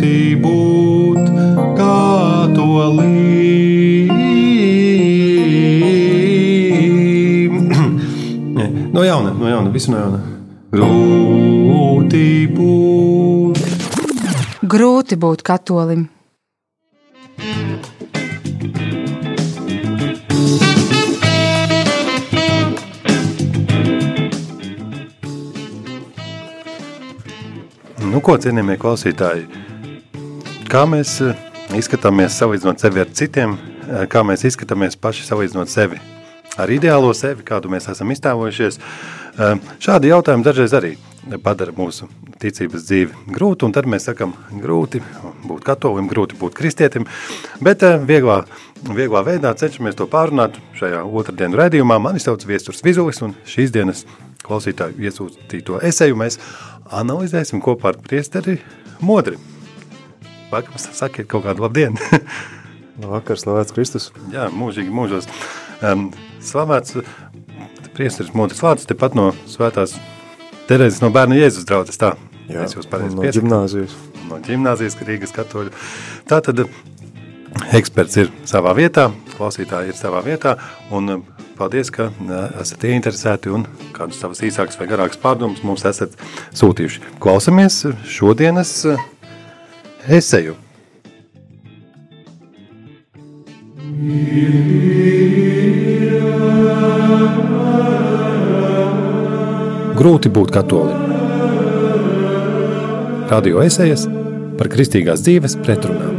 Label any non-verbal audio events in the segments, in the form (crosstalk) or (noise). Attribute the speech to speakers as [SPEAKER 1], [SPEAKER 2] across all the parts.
[SPEAKER 1] grūti būt katolim. (clears throat) no jauna, no jauna, visu no jauna. Grūti būt.
[SPEAKER 2] Grūti būt katolim.
[SPEAKER 1] Nu, ko cienījamie klausītāji? Kā mēs eh, izskatāmies salīdzinot sevi ar citiem, eh, kā mēs izskatāmies paši salīdzinot sevi ar ideālo sevi, kādu mēs esam iztēlojušies. Eh, šādi jautājumi dažreiz arī padara mūsu ticības dzīvi grūtu, un tad mēs sakam, grūti būt katolim, grūti būt kristietim, bet vieglā, vieglā veidā cenšamies to pārunāt šajā otrdienu redzījumā. Mani sauc Viesturs Vizulis, un šīs dienas klausītāju iesūtīto eseju mēs analizēsim kopā ar priesteri Modri. Vakar sakiet kaut kādu labdienu.
[SPEAKER 3] Labvakar, (laughs) slavēts Kristus.
[SPEAKER 1] Jā, mūžīgi mūžos. Um, slavēts priesteris Modris Lācis, tepat no svētās Terezes no bērnu Jēzus draudzes, tā.
[SPEAKER 3] Jā,
[SPEAKER 1] es jūs pareizi
[SPEAKER 3] no
[SPEAKER 1] piesaktu.
[SPEAKER 3] ģimnāzijas.
[SPEAKER 1] No ģimnāzijas, Rīgas katoļu. Tātad eksperts ir savā vietā, klausītāji ir savā vietā, un um, paldies, ka uh, esat ieinteresēti un kādus savus īsākus vai garākus pārdomus mums esat sūtījuši. Klausamies šodienas uh, eseju. Grūti būt katolim. Radio esejas par kristīgās dzīves pretrunām.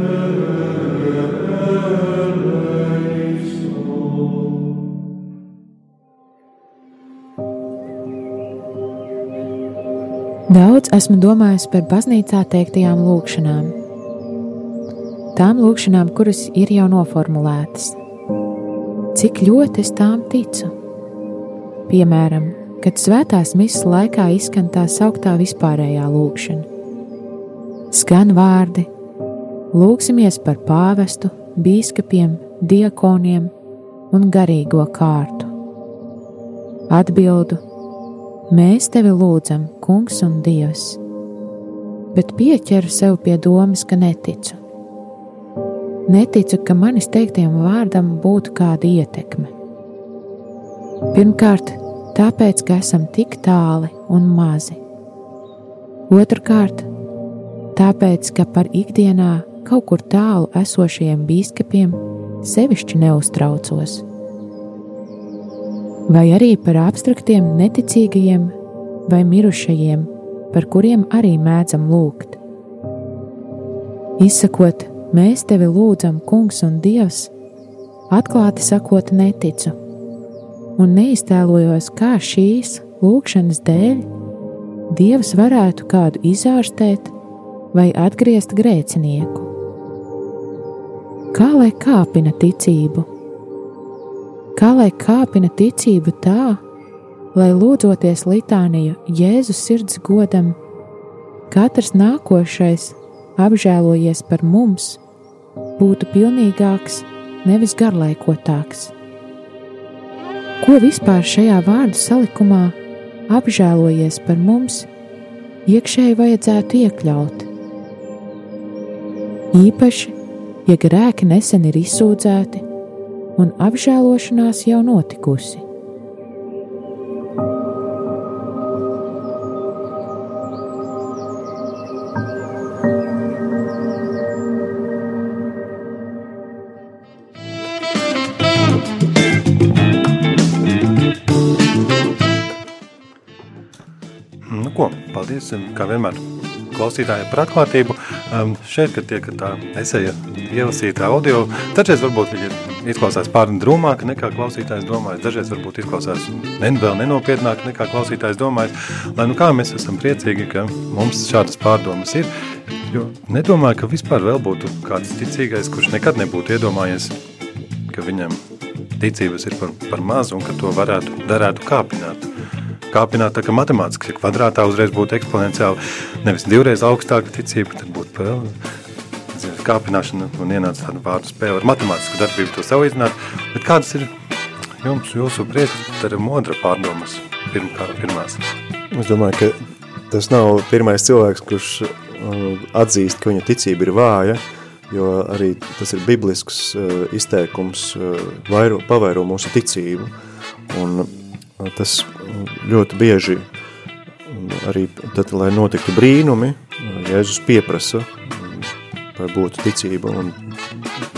[SPEAKER 4] Daudz esmu domājis par baznīcā teiktajām lūkšanām. Tām lūkšanām, kuras ir jau noformulētas. Cik ļoti es tām ticu? Piemēram, kad svētās misijas laikā izskan tā sauktā vispārējā lūkšana. Skan vārdi: Lūksimies par pāvestu, biskupiem, diakoniem un garīgo kārtu. Atbildu: Mēs tevi lūdzam, Kungs un Dievs, bet pieķeru sev pie domas, ka neticu. Neticu, ka manis teiktajam vārdam būtu kāda ietekme. Pirmkārt, tāpēc, ka esam tik tāli un mazi. Otrakārt, tāpēc, ka par ikdienā kaut kur tālu esošajiem biskupiem sevišķi neuztraucos. Vai arī par abstraktiem, neticīgajiem vai mirušajiem, par kuriem arī mēdzam lūgt. Izsakot, mēs tevi lūdzam, Kungs un Dievs, atklāti sakot, neticu, un neiztēlojos, kā šīs lūkšanas dēļ Dievs varētu kādu izārstēt vai atgriezt grēcinieku. Kā lai kāpina ticību? Kā lai kāpina ticību tā, lai lūdzoties litāniju Jēzus sirds godam, katrs nākošais apžēlojies par mums, būtu pilnīgāks, nevis garlaikotāks. Ko vispār šajā vārdu salikumā apžēlojies par mums, iekšēji vajadzētu iekļaut? Īpaši, ja grēki nesen ir izsūdzēti un apžēlošanās jau notikusi.
[SPEAKER 1] Paldies, kā vienmēr, klausītājiem par atklātību. Um, šeit, kad tiek tā eseja ielasīta audio, dažreiz varbūt viņi izklausās pārni drūmāk nekā klausītājs domājas, dažreiz varbūt izklausās nen, vēl nenopietnāk nekā klausītājs domājas. Lai nu kā mēs esam priecīgi, ka mums šādas pārdomas ir, jo nedomāju, ka vispār vēl būtu kāds ticīgais, kurš nekad nebūtu iedomājies, ka viņam ticības ir par, par mazu un ka to varētu, darētu kāpināt kāpināt, tā kā matemātiski kvadrātā uzreiz būtu eksponenciāli, nevis divreiz augstāka ticība, tad būtu vēl kāpināšana un ienāca tāda vārdu spēle ar matemātisku darbību to salīdzināt, bet kādas ir jums, jūsu priekšstara modra pārdomas pirmkārt, pirmās?
[SPEAKER 3] Es domāju, ka tas nav pirmais cilvēks, kurš atzīst, ka viņa ticība ir vāja, jo arī tas ir biblisks izteikums vairo, pavairo mūsu ticību. Un tas ļoti bieži arī tad, lai notiktu brīnumi, Jēzus pieprasa, lai būtu ticība, un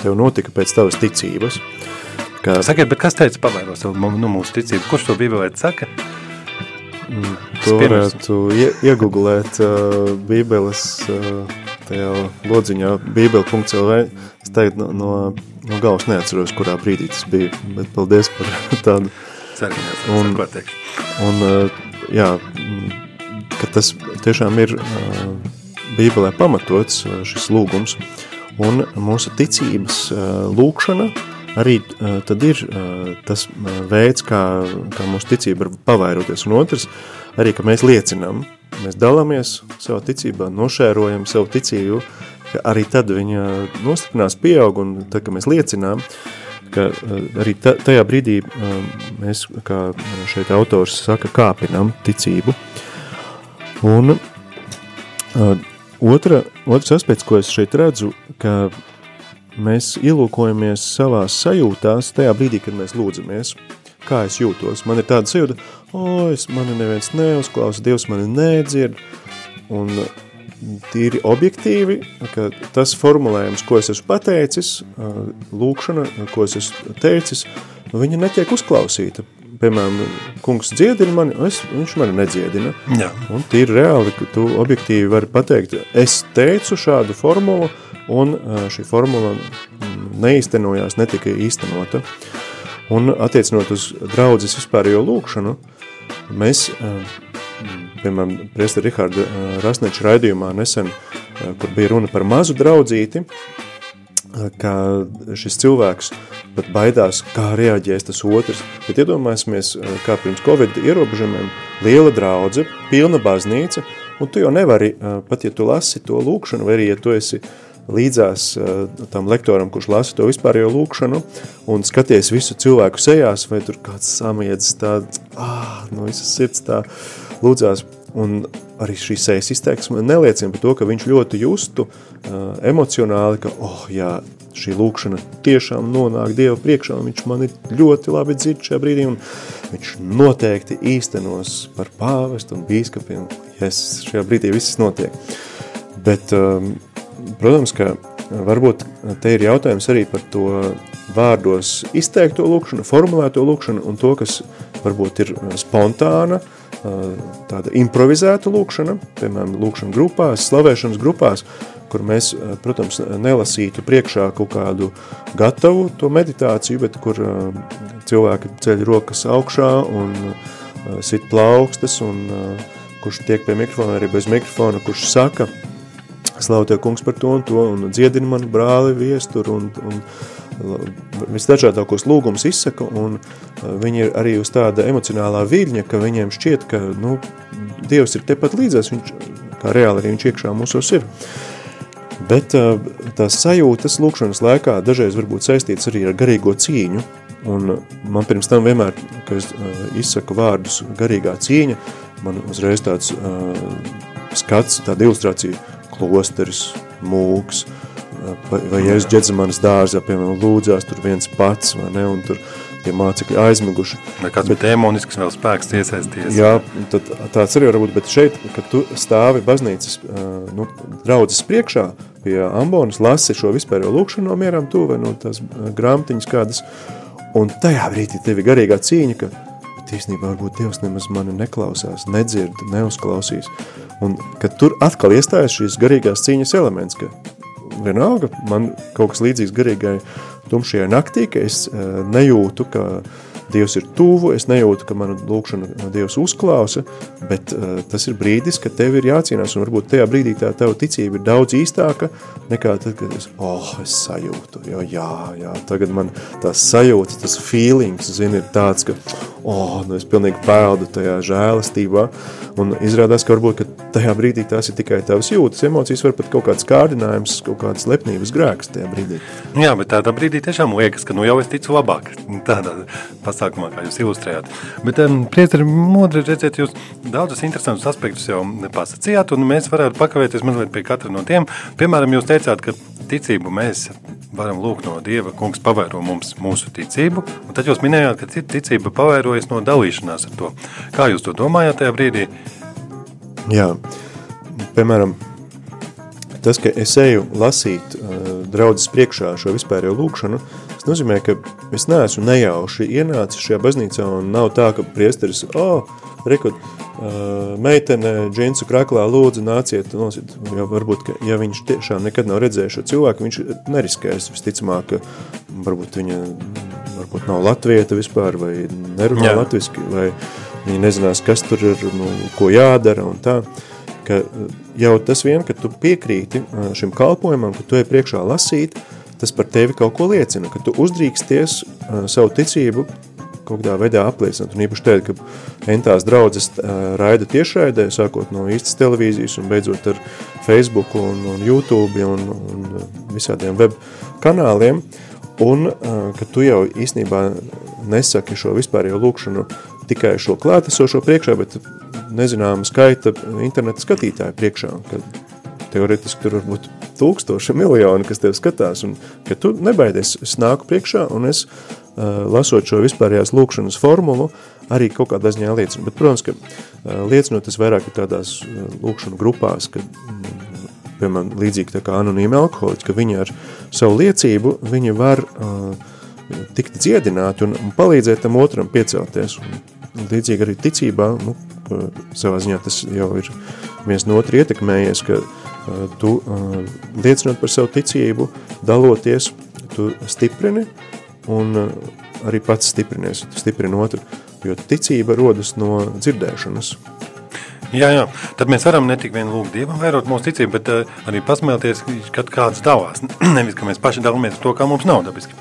[SPEAKER 3] tev notika pēc tavas ticības.
[SPEAKER 1] Kā... Sakiet, bet kas teica pavairo savu nu, mūsu ticību? Kurš to bībelē saka?
[SPEAKER 3] Mm, to varētu ie, iegooglēt uh, bībeles uh, tajā lodziņā bībele.lv. Es teiktu, no, no, no galvas neatceros, kurā brīdī tas bija, bet paldies par (laughs) tādu.
[SPEAKER 1] Cerinies,
[SPEAKER 3] un, un, uh, jā, ka tas tiešām ir uh, bībelē pamatots uh, šis lūgums, un mūsu ticības uh, lūkšana uh, arī uh, tad ir uh, tas uh, veids, kā, kā mūsu ticība var pavairoties. Un otrs, arī, ka mēs liecinām, mēs dalāmies savā ticībā, nošērojam savu ticību, ka arī tad viņa nostiprinās pieaug, un tad, kad mēs liecinām, ka arī tajā brīdī mēs, kā šeit autors saka, kāpinām ticību. Un otra, otrs aspekts, ko es šeit redzu, ka mēs ielūkojamies savā sajūtās tajā brīdī, kad mēs lūdzamies. Kā es jūtos? Man ir tāda sajūta, o, es mani neviens neuzklausa, Dievs mani nedzird, un tīri objektīvi, ka tas formulējums, ko es esmu pateicis, lūkšana, ko es esmu teicis, viņa netiek uzklausīta. Piemēram, kungs dziedina mani, es, viņš mani nedziedina.
[SPEAKER 1] Jā.
[SPEAKER 3] Un tīri reāli, ka tu objektīvi vari pateikt, es teicu šādu formulu, un šī formula neīstenojās, netika īstenota. Un attiecinot uz draudzes vispārējo lūkšanu, mēs, piemēram, Priesta Riharda Rasneča raidījumā nesen, kur bija runa par mazu draudzīti, ka šis cilvēks pat baidās, kā reaģēs tas otrs. Bet iedomāsimies, kā pirms Covid ierobežamiem, liela draudze, pilna baznīca, un tu jau nevari, pat ja tu lasi to lūkšanu, vai arī, ja tu esi uh, līdzās uh, tam lektoram, kurš lasa to vispārējo lūkšanu, un skaties visu cilvēku sejās, vai tur kāds samiedz tā, ah, no visas sirds tā lūdzās, un arī šī sejas izteiksme neliecina par to, ka viņš ļoti justu uh, emocionāli, ka, oh, jā, šī lūkšana tiešām nonāk Dieva priekšā, un viņš mani ļoti labi dzird šajā brīdī, un viņš noteikti īstenos par pāvestu un bīskapiem, ja šajā brīdī viss notiek. Bet um, Protams, ka varbūt te ir jautājums arī par to vārdos izteikto lūkšanu, formulēto lūkšanu un to, kas varbūt ir spontāna, tāda improvizēta lūkšana, piemēram, lūkšana grupās, slavēšanas grupās, kur mēs, protams, nelasītu priekšā kaut kādu gatavu to meditāciju, bet kur cilvēki ceļ rokas augšā un sit plaukstas un kurš tiek pie mikrofona, arī bez mikrofona, kurš saka – slavu Tev, kungs, par to un to, un dziedini manu brāli viesturu, un, un visdažādākos lūgumus izsaka, un uh, viņi ir arī uz tāda emocionālā viļņa, ka viņiem šķiet, ka, nu, Dievs ir tepat līdzās, viņš, kā reāli arī viņš iekšā mūsos ir. Bet uh, tās sajūtas lūkšanas laikā dažreiz varbūt saistīts arī ar garīgo cīņu, un man pirms tam vienmēr, kad es uh, izsaku vārdus garīgā cīņa, man uzreiz tāds skats, tāda ilustrācija, klosteris, mūks, vai Jēzus Džedzemanas dārzā, piemēram, lūdzās tur viens pats, vai ne, un tur tie mācekļi aizmiguši.
[SPEAKER 1] Vai kāds bet, demonisks vēl spēks iesaisties.
[SPEAKER 3] Jā, tad tāds arī var būt, bet šeit, kad tu stāvi baznīcas, nu, draudzes priekšā pie ambonas, lasi šo vispārējo lūkšanu no mierām tu, vai no tās grāmatiņas kādas, un tajā brīdī tevi garīgā cīņa, ka īstenībā varbūt Dievs nemaz mani neklausās, nedzird, neuzklausīs. Un kad tur atkal iestājas šīs garīgās cīņas elements, ka vienalga man kaut kas līdzīgs garīgai tumšajai naktī, ka es uh, nejūtu, ka Dievs ir tuvu, es nejūtu, ka manu lūkšanu Dievs uzklausa, bet uh, tas ir brīdis, kad tev ir jācīnās, un varbūt tajā brīdī tā tava ticība ir daudz īstāka, nekā tad, kad es, oh, es sajūtu, jo jā, jā, tagad man tās sajūtas, tas feelings, zini, ir tāds, ka, oh, nu es pilnīgi peldu tajā žēlastībā, un izrādās, ka varbūt, ka tajā brīdī tās ir tikai tavas jūtas, emocijas var pat kaut kāds kārdinājums, kaut kāds lepnības grēks tajā brīdī.
[SPEAKER 1] Jā, bet tādā brīdī tiešām liekas, ka nu jau es ticu labāk, tādā pasākumā, kā jūs ilustrējāt. Bet um, priecari modri redzēt, jūs daudzus interesantus aspektus jau pasacījāt, un mēs varētu pakavēties mazliet pie katra no tiem. Piemēram, jūs teicāt, ka ticību mēs varam lūgt no Dieva, kungs pavēro mums mūsu ticību, un tad jūs minējāt, ka ticība pavairojas no dalīšanās ar to. Kā jūs to domājāt tajā brīdī?
[SPEAKER 3] Jā, piemēram, tas, ka es eju lasīt uh, draudzes priekšā šo vispārējo lūkšanu, tas nozīmē, ka es neesmu nejauši ienācis šajā baznīcā un nav tā, ka priesteris, oh, rekot, meitene džinsu kraklā lūdzu nāciet nosit, jo varbūt, ka, ja viņš tiešām nekad nav redzējis šo cilvēku, viņš neriskēs visticamāk, ka varbūt viņa varbūt nav latvieta vispār vai nerunā Jā. latviski, vai viņi nezinās, kas tur ir, nu, ko jādara un tā. Ka jau tas vien, ka tu piekrīti šim kalpojumam, ka tu ej priekšā lasīt, tas par tevi kaut ko liecina, ka tu uzdrīksties eh, savu ticību kaut kādā veidā apliecināt. Un īpaši teikt, ka entās draudzes raida tiešraidē, sākot no īstas televīzijas un beidzot ar Facebook un, un YouTube un, un visādiem web kanāliem. Un ka tu jau īstenībā nesaki šo vispārējo lūkšanu tikai šo klātesošo priekšā, bet nezināma skaita interneta skatītāju priekšā, kad teoretiski tur var būt tūkstoši miljoni, kas tev skatās, un ka tu nebaidies, es nāku priekšā, un es, uh, lasot šo vispārējās lūkšanas formulu, arī kaut kādā ziņā liecinu. Bet, protams, ka uh, liecinot es vairāk ir tādās uh, lūkšanu grupās, kad, mm, piemēram, līdzīgi kā anonīmi alkoholiķi, ka viņi ar savu liecību, viņi var uh, tikt dziedināti un, un palīdzēt tam otram piecelties. Un līdzīgi arī ticībā, nu, savā ziņā tas jau ir viens no otru ietekmējies, ka uh, tu uh, liecinot par savu ticību, daloties, tu stiprini un uh, arī pats stiprinies, tu stiprini otru, jo ticība rodas no dzirdēšanas.
[SPEAKER 1] Jā, jā, tad mēs varam ne tikai lūgt Dievam, vērot mūsu ticību, bet uh, arī pasmēlties, kad kāds dalās. (clears throat) Nevis, ka mēs paši dalāmies ar to, kā mums nav dabiski.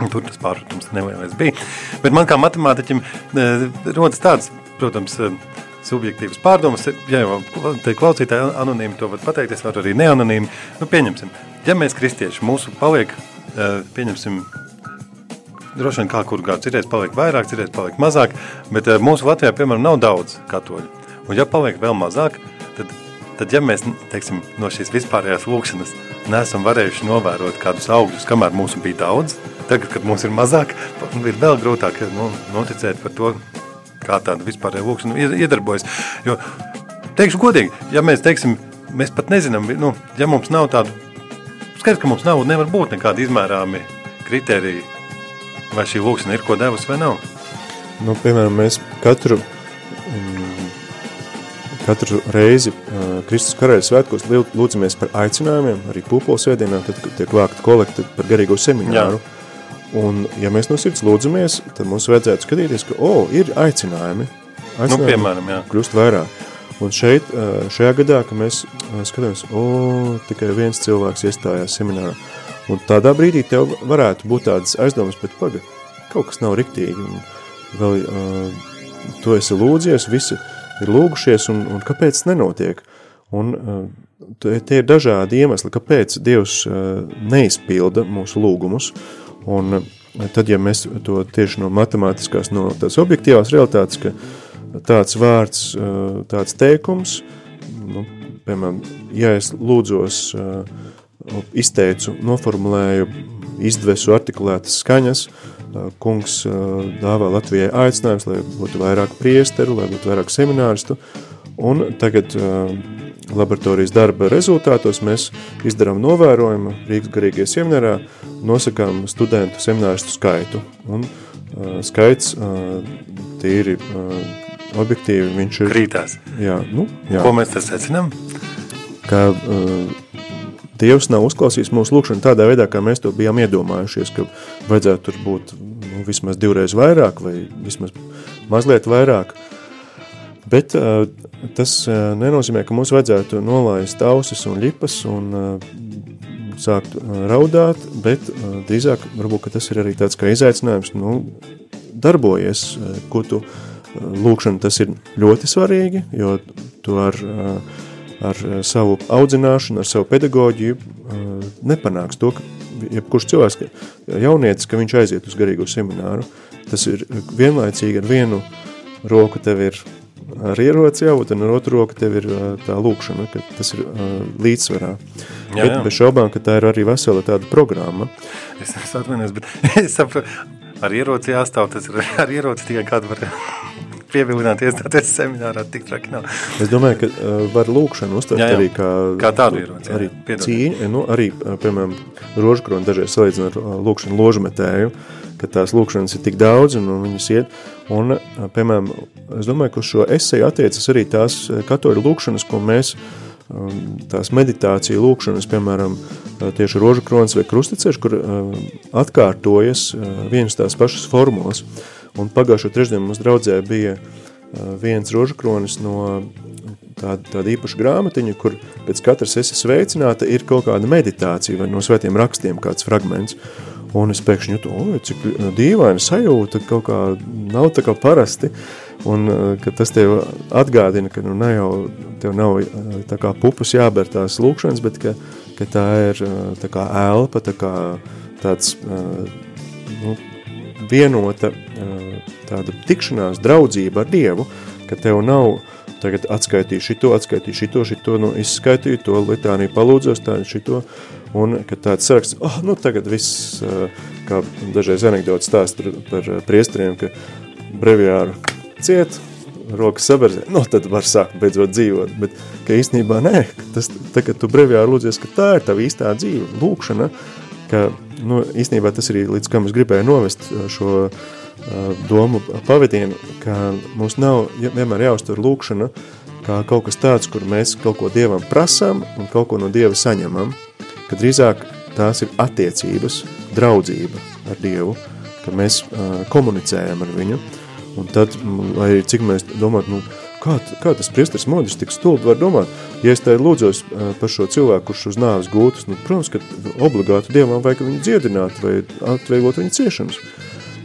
[SPEAKER 1] Tur tas pārpratums nelielais bija. Bet man kā matemātiķim uh, rodas tāds, protams, uh, subjektīvas pārdomas. Ja jau klausītāji anonīmi to var pateikt, es varu arī neanonīmi. Nu, pieņemsim, ja mēs kristieši mūsu paliek, pieņemsim, droši vien kā kur gadu, citreiz paliek vairāk, citreiz paliek mazāk, bet mūsu Latvijā, piemēram, nav daudz katoļu. Un ja paliek vēl mazāk, tad, tad ja mēs, teiksim, no šīs vispārējās lūkšanas neesam varējuši novērot kādus augļus, kamēr mūsu bija daudz, tagad, kad mums ir mazāk, (laughs) ir vēl grūtāk nu, noticēt par to, kā tāda vispārēja lūkšana iedarbojas. Jo, teikšu godīgi, ja mēs teiksim, mēs pat nezinām, nu, ja mums nav tādu, skaidrs, ka mums nav, nevar būt nekādi izmērāmi kriteriji, vai šī lūkšana ir ko devusi vai nav.
[SPEAKER 3] Nu, piemēram, mēs katru, mm, katru reizi uh, Kristus karaļa svētkos lūdzamies par aicinājumiem, arī pūpols svētdienā, kad tiek vākta kolekta par garīgo semināru. Jā Un, ja mēs no sirds lūdzamies, tad mums vajadzētu skatīties, ka, oh, ir aicinājumi.
[SPEAKER 1] aicinājumi nu, piemēram, jā.
[SPEAKER 3] Kļūst vairāk. Un šeit, šajā gadā, ka mēs skatāmies, o, oh, tikai viens cilvēks iestājās seminārā. Un tādā brīdī tev varētu būt tādas aizdomas, bet paga, kaut kas nav riktīgi. Un vēl uh, tu esi lūdzies, visi ir lūgušies, un, un kāpēc nenotiek? Un uh, tie ir dažādi iemesli, kāpēc Dievs uh, neizpilda mūsu lūgumus. Un eh, tad, ja mēs to tieši no matemātiskās, no tās objektīvās realitātes, ka tāds vārds, eh, tāds teikums, nu, piemēram, ja es lūdzos, eh, izteicu, noformulēju, izdvesu artikulētas skaņas, kungs dāvā Latvijai aicinājums, lai būtu vairāk priesteru, lai būtu vairāk semināristu, un tagad laboratorijas darba rezultātos mēs izdarām novērojumu Rīgas garīgie seminārā, nosakām studentu semināristu skaitu. Un uh, skaits uh, tīri uh, objektīvi viņš ir...
[SPEAKER 1] Krītās.
[SPEAKER 3] Jā, nu, jā.
[SPEAKER 1] Ko mēs tad secinām?
[SPEAKER 3] Ka uh, Dievs nav uzklausījis mūsu lūkšanu tādā veidā, kā mēs to bijām iedomājušies, ka vajadzētu tur būt nu, vismaz divreiz vairāk vai vismaz mazliet vairāk. Bet uh, tas uh, nenozīmē, ka mums vajadzētu nolaist ausis un lipas un uh, sākt raudāt, bet drīzāk varbūt, tas ir arī tāds kā izaicinājums, nu, darbojies, ko tu lūkšana tas ir ļoti svarīgi, jo tu ar, ar savu audzināšanu, ar savu pedagoģiju nepanāks to, ka jebkurš cilvēks, jaunietis, ka viņš aiziet uz garīgo semināru, tas ir vienlaicīgi ar vienu roku tev ir ar ieroci jābūt, un ar otru roku tev ir tā lūkšana, ka tas ir līdzsvarā. Jā, bet jā. bez šaubām, ka tā ir arī vesela tāda programma.
[SPEAKER 1] Es, es atvainojos, bet (laughs) es saprotu, ar ieroci jāstāv, tas ir (laughs) ar ieroci tikai kādu var (laughs) pievilināt iestāties seminārā, tik traki nav.
[SPEAKER 3] Es domāju, ka uh, var lūkšanu uztvert arī kā,
[SPEAKER 1] kā tādu ieroci.
[SPEAKER 3] Arī cīņa, nu, arī, piemēram, rožkroni dažreiz salīdzina ar lūkšanu ložmetēju, ka tās lūkšanas ir tik daudz un, un viņas iet. Un, piemēram, es domāju, ka uz šo eseju attiecas arī tās katoļu lūkšanas, ko mēs tās meditācija lūkšanas, piemēram, tieši rožu kronis vai krusteceļš, kur atkārtojas vienas tās pašas formulas. Un pagājušo trešdienu mums draudzē bija viens rožu kronis no tāda, tāda īpaša grāmatiņa, kur pēc katras esi sveicināta ir kaut kāda meditācija vai no svētiem rakstiem kāds fragments. Un es pēkšņi jūtu, oi, cik dīvaina sajūta, kaut kā nav tā kā parasti. Un ka tas tev atgādina, ka nu, ne jau tev nav tā kā pupus jāber tās lūkšanas, bet ka, ka tā ir tā kā elpa, tā kā tāds nu, vienota tāda tikšanās, draudzība ar Dievu, ka tev nav tagad atskaitīju šito, atskaitīju šito, šito, nu, izskaitīju to, litāniju palūdzos, tā šito, un kad tāds saraksts, oh, nu tagad viss, kā dažreiz anekdotas stāst par, par priesteriem, ka breviāru ciet, rokas saberzē, nu tad var sākt beidzot dzīvot, bet ka īstenībā nē, tas, tā, kad tu breviāru lūdzies, ka tā ir tava īstā dzīve, lūkšana, ka, nu, īstenībā tas arī līdz kam es gribēju novest šo uh, domu pavadienu, ka mums nav vienmēr jāuztur lūkšana kā kaut kas tāds, kur mēs kaut ko Dievam prasām un kaut ko no Dieva saņemam, ka drīzāk tās ir attiecības, draudzība ar Dievu, ka mēs uh, komunicējam ar viņu, un tad, lai cik mēs domāt, nu, kā, kā tas priestars modis tik stulbi var domāt, ja es te lūdzos par šo cilvēku, kurš uz nāves gūtas, nu, protams, ka obligāti Dievam vajag viņu dziedināt vai atvieglot viņa ciešanas,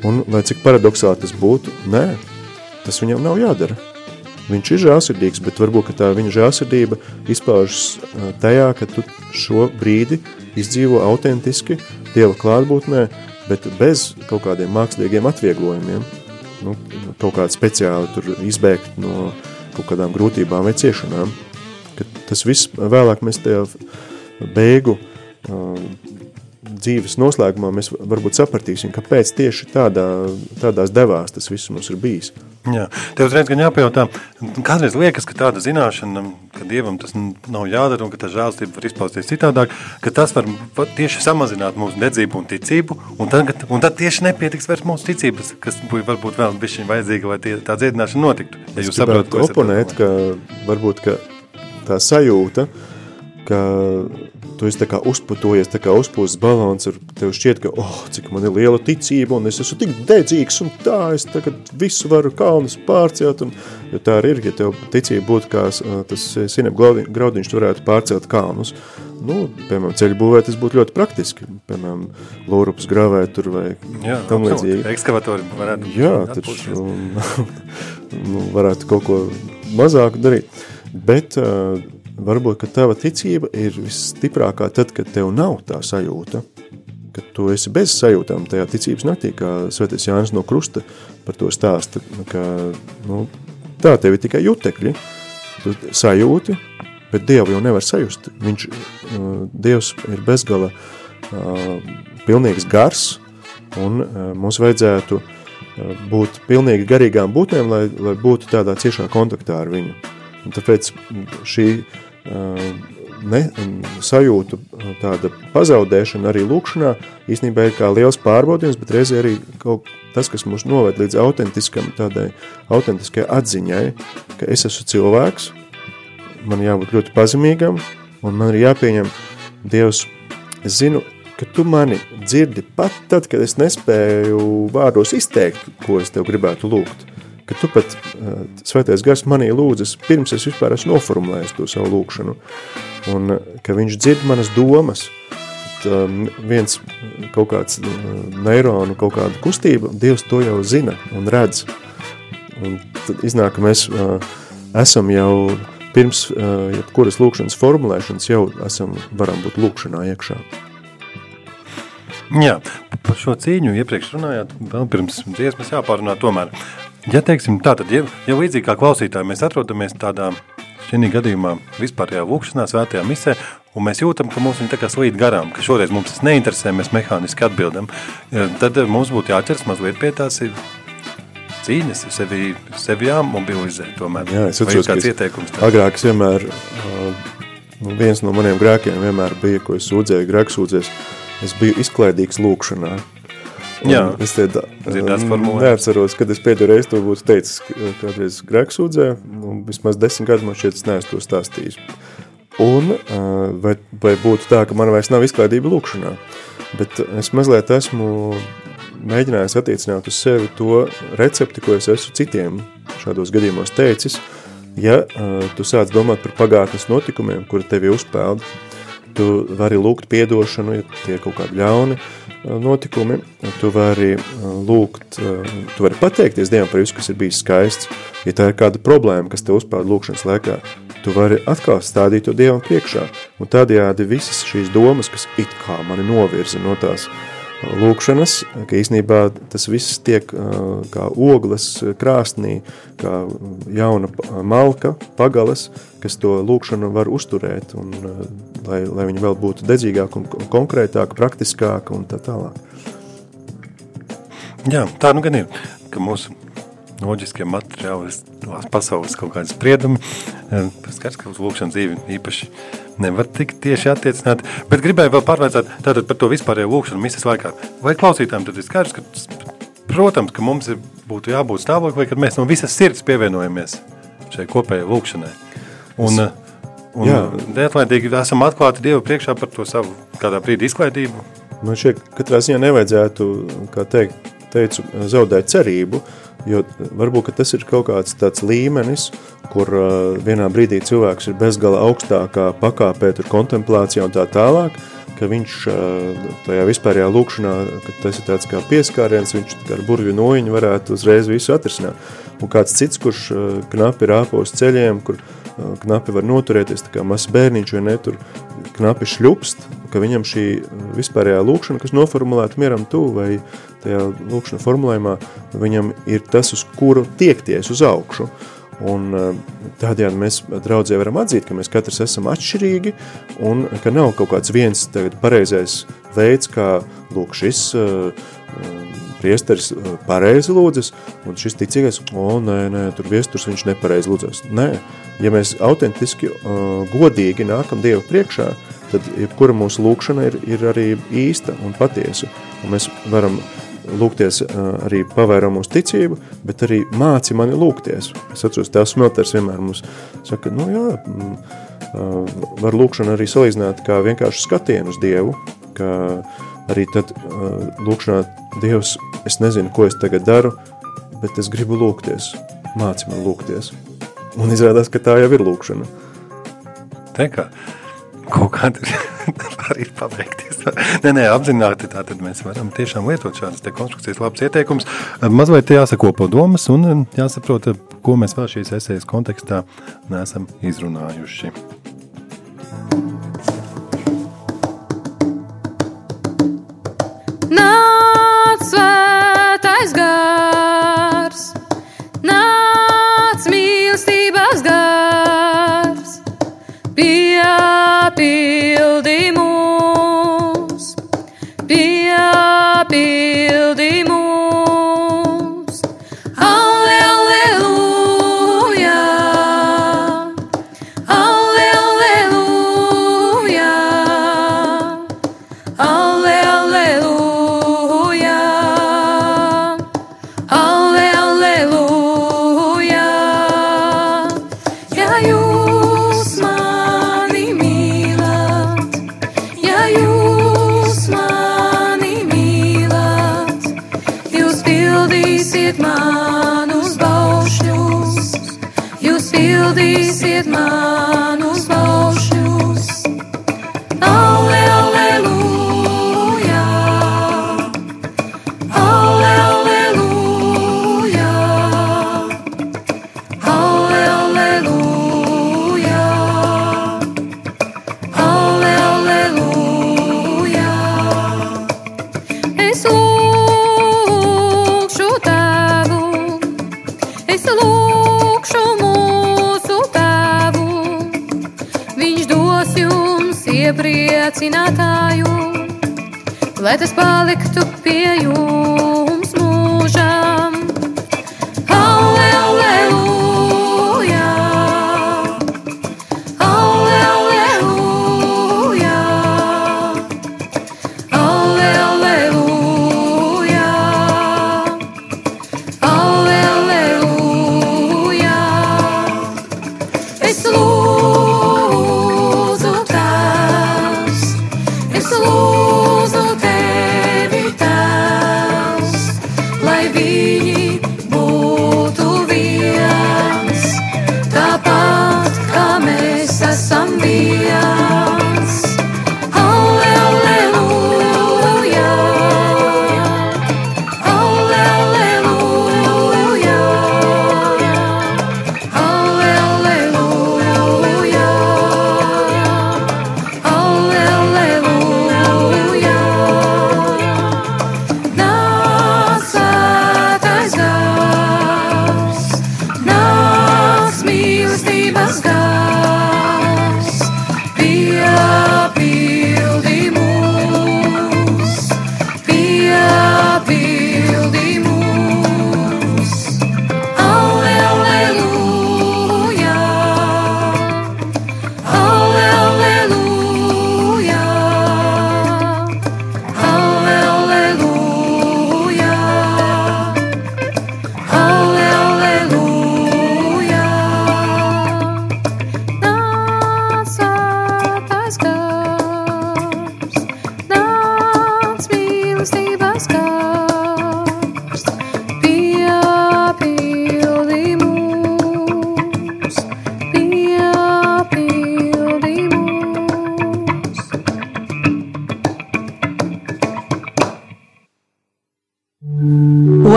[SPEAKER 3] Un, lai cik paradoxāli tas būtu, nē, tas viņam nav jādara. Viņš ir žēlsirdīgs, bet varbūt tā viņa žēlsirdība izpaužas tajā, ka tu šo brīdi izdzīvo autentiski Dieva klātbūtnē, bet bez kaut kādiem mākslīgiem atvieglojumiem. Nu, kaut kāda speciāli tur izbēgt no kaut kādām grūtībām vai ciešanām. Ka tas viss vēlāk mēs tajā beigu dzīves noslēgumā mēs varbūt sapratīsim, kāpēc tieši tādā, tādās devās tas viss mums ir bijis.
[SPEAKER 1] Jā, tev uzreiz gan jāpajautā, kādreiz liekas, ka tāda zināšana, ka Dievam tas nav jādara un ka tā žēlstība var izpausties citādāk, ka tas var tieši samazināt mūsu dedzību un ticību, un tad, un tad tieši nepietiks vairs mūsu ticības, kas varbūt vēl bišķiņ vajadzīga, lai tie, tā dziedināšana notiktu.
[SPEAKER 3] Ja jūs saprotat, ko oponēt, ka varbūt ka tā sajūta, ka tu esi kā uzputojies, kā uzpūsts balons, un tev šķiet, ka, oh, cik man ir liela ticība, un es esmu tik dedzīgs, un tā, es tagad visu varu kalnus pārcelt, un, jo tā arī ir, ja tev ticība būtu kā tas sinep graudiņš, tu varētu pārcelt kalnus. Nu, piemēram, ceļu būvēt, tas būtu ļoti praktiski, piemēram, lūrupas gravēt tur vai
[SPEAKER 1] Jā, tam līdzīgi. Ekskavatori varētu.
[SPEAKER 3] Jā, taču, (laughs) nu, varētu kaut ko mazāku darīt, bet uh, varbūt, ka tava ticība ir visstiprākā tad, kad tev nav tā sajūta, kad tu esi bez sajūtām tajā ticības naktī, kā svētais Jānis no krusta par to stāsta, ka nu, tā tev ir tikai jutekļi, tu sajūti, bet Dievu jau nevar sajust. Viņš, uh, Dievs ir bezgala uh, pilnīgs gars, un uh, mums vajadzētu būt pilnīgi garīgām būtnēm, lai, lai būtu tādā ciešā kontaktā ar viņu. Un tāpēc šī ne, sajūtu tāda pazaudēšana arī lūkšanā īstenībā ir kā liels pārbaudījums, bet reizē arī kaut tas, kas mūs noved līdz autentiskam, tādai autentiskai atziņai, ka es esmu cilvēks, man jābūt ļoti pazemīgam, un man ir jāpieņem, Dievs, es zinu, ka tu mani dzirdi pat tad, kad es nespēju vārdos izteikt, ko es tev gribētu lūgt ka tu pat uh, svētais gars manī lūdzas, pirms es vispār esmu noformulējis to savu lūkšanu, un uh, ka viņš dzird manas domas, tad, um, viens kaut kāds uh, neironu, kaut kāda kustība, Dievs to jau zina un redz, un tad iznāk, ka mēs uh, esam jau pirms uh, jebkuras lūkšanas formulēšanas jau esam, varam būt lūkšanā iekšā.
[SPEAKER 1] Jā, par šo cīņu iepriekš runājāt, vēl pirms dziesmas jāpārunā tomēr. Ja teiksim tā, tad, ja, ja līdzīgi kā klausītāji mēs atrodamies tādā, šī gadījumā vispārējā lūkšanā, svētajā misē, un mēs jūtam, ka mums viņi tā kā slīd garām, ka šoreiz mums tas neinteresē, mēs mehāniski atbildam, tad mums būtu jāķers mazliet pie tās cīņas, sevi, sevi jāmobilizē tomēr.
[SPEAKER 3] Jā, es atceros,
[SPEAKER 1] kāds ieteikums.
[SPEAKER 3] Tā? Agrāk es vienmēr, uh, viens no maniem grēkiem vienmēr bija, ko es sūdzēju, grēksūdzēs, es biju izklaidīgs lūkšanā. Un
[SPEAKER 1] Jā,
[SPEAKER 3] es te
[SPEAKER 1] dzirdēts formulējums.
[SPEAKER 3] neatceros, kad es pēdējo reizi to būtu teicis, kādreiz grēksūdzē, un vismaz desmit gadu man šķiet, es neesmu to stāstījis. Un uh, vai, vai būtu tā, ka man vairs nav izklaidība lūkšanā, bet es mazliet esmu mēģinājis attiecināt uz sevi to recepti, ko es esmu citiem šādos gadījumos teicis. Ja uh, tu sāc domāt par pagātnes notikumiem, kuri tevi uzpeld, tu vari lūgt piedošanu, ja tie ir kaut kādi ļauni uh, notikumi, tu vari uh, lūgt, uh, tu vari pateikties Dievam par visu, kas ir bijis skaists, ja tā ir kāda problēma, kas te uzpeld lūkšanas laikā, tu vari atkal stādīt to Dievam priekšā, un tādējādi visas šīs domas, kas it kā mani novirza no tās uh, lūkšanas, ka īsnībā tas viss tiek kā ogles krāsnī, kā jauna malka, pagalas, kas to lūkšanu var uzturēt, un, lai, lai viņi vēl būtu dedzīgāk un konkrētāk, praktiskāk un tā tālāk.
[SPEAKER 1] Jā, tā nu gan ir, ka mūsu loģiskie materiāli, pasaules kaut kādi spriedumi, skats, ka uz lūkšanu dzīvi īpaši nevar tik tieši attiecināt, bet gribēju vēl pārvēcāt tātad par to vispārējo lūkšanu misas laikā. Vai klausītājiem tad ir skaidrs, ka, protams, ka mums ir, būtu jābūt stāvoklī, kad mēs no visas sirds pievienojamies šai kopējai lūkšanai. Un, un neatlaidīgi esam atklāti Dievu priekšā par to savu kādā brīdī izklaidību.
[SPEAKER 3] Man šķiet, katrā ziņā nevajadzētu, kā teikt, teicu, zaudēt cerību, jo varbūt tas ir kaut kāds tāds līmenis, kur uh, vienā brīdī cilvēks ir bezgala augstākā pakāpē, tur kontemplācijā un tā tālāk, ka viņš uh, tajā vispārējā lūkšanā, ka tas ir tāds kā pieskāriens, viņš ar burvju nojiņu varētu uzreiz visu atrisināt. Un kāds cits, kurš uh, knapi rāpo uz ceļiem, kur uh, knapi var noturēties, tā kā mazs bērniņš vai ne, tur knapi šļupst, ka viņam šī vispārējā lūkšana, kas noformulēta mieram tu vai tajā lūkšana formulējumā, viņam ir tas, uz kuru tiekties uz augšu. Un tādējādi mēs draudzē varam atzīt, ka mēs katrs esam atšķirīgi un ka nav kaut kāds viens tagad pareizais veids, kā lūk šis uh, priesteris pareizi lūdzas, un šis ticīgais, o, nē, nē, tur viesturs viņš nepareizi lūdzas. Nē, ja mēs autentiski, uh, godīgi nākam Dievu priekšā, tad jebkura mūsu lūkšana ir, ir arī īsta un patiesa, un mēs varam lūgties arī pavēro mūsu ticību, bet arī māci mani lūgties. Es atceros, tēvs Smelters vienmēr mums saka, nu jā, var lūkšanu arī salīdzināt kā vienkārši skatienu uz Dievu, ka arī tad lūkšanā Dievs, es nezinu, ko es tagad daru, bet es gribu lūgties, māci man lūgties. Un izrādās, ka tā jau ir lūkšana.
[SPEAKER 1] Te kā, kaut (laughs) kāda arī pabeigties. nē, nē, apzināti tā tad mēs varam tiešām lietot šādas te konstrukcijas labs ieteikums. Mazliet jāsakopo domas un jāsaprot, ko mēs vēl šīs esejas kontekstā neesam izrunājuši.
[SPEAKER 2] Piepildi mūs, piepildi mūs. Lai tas paliktu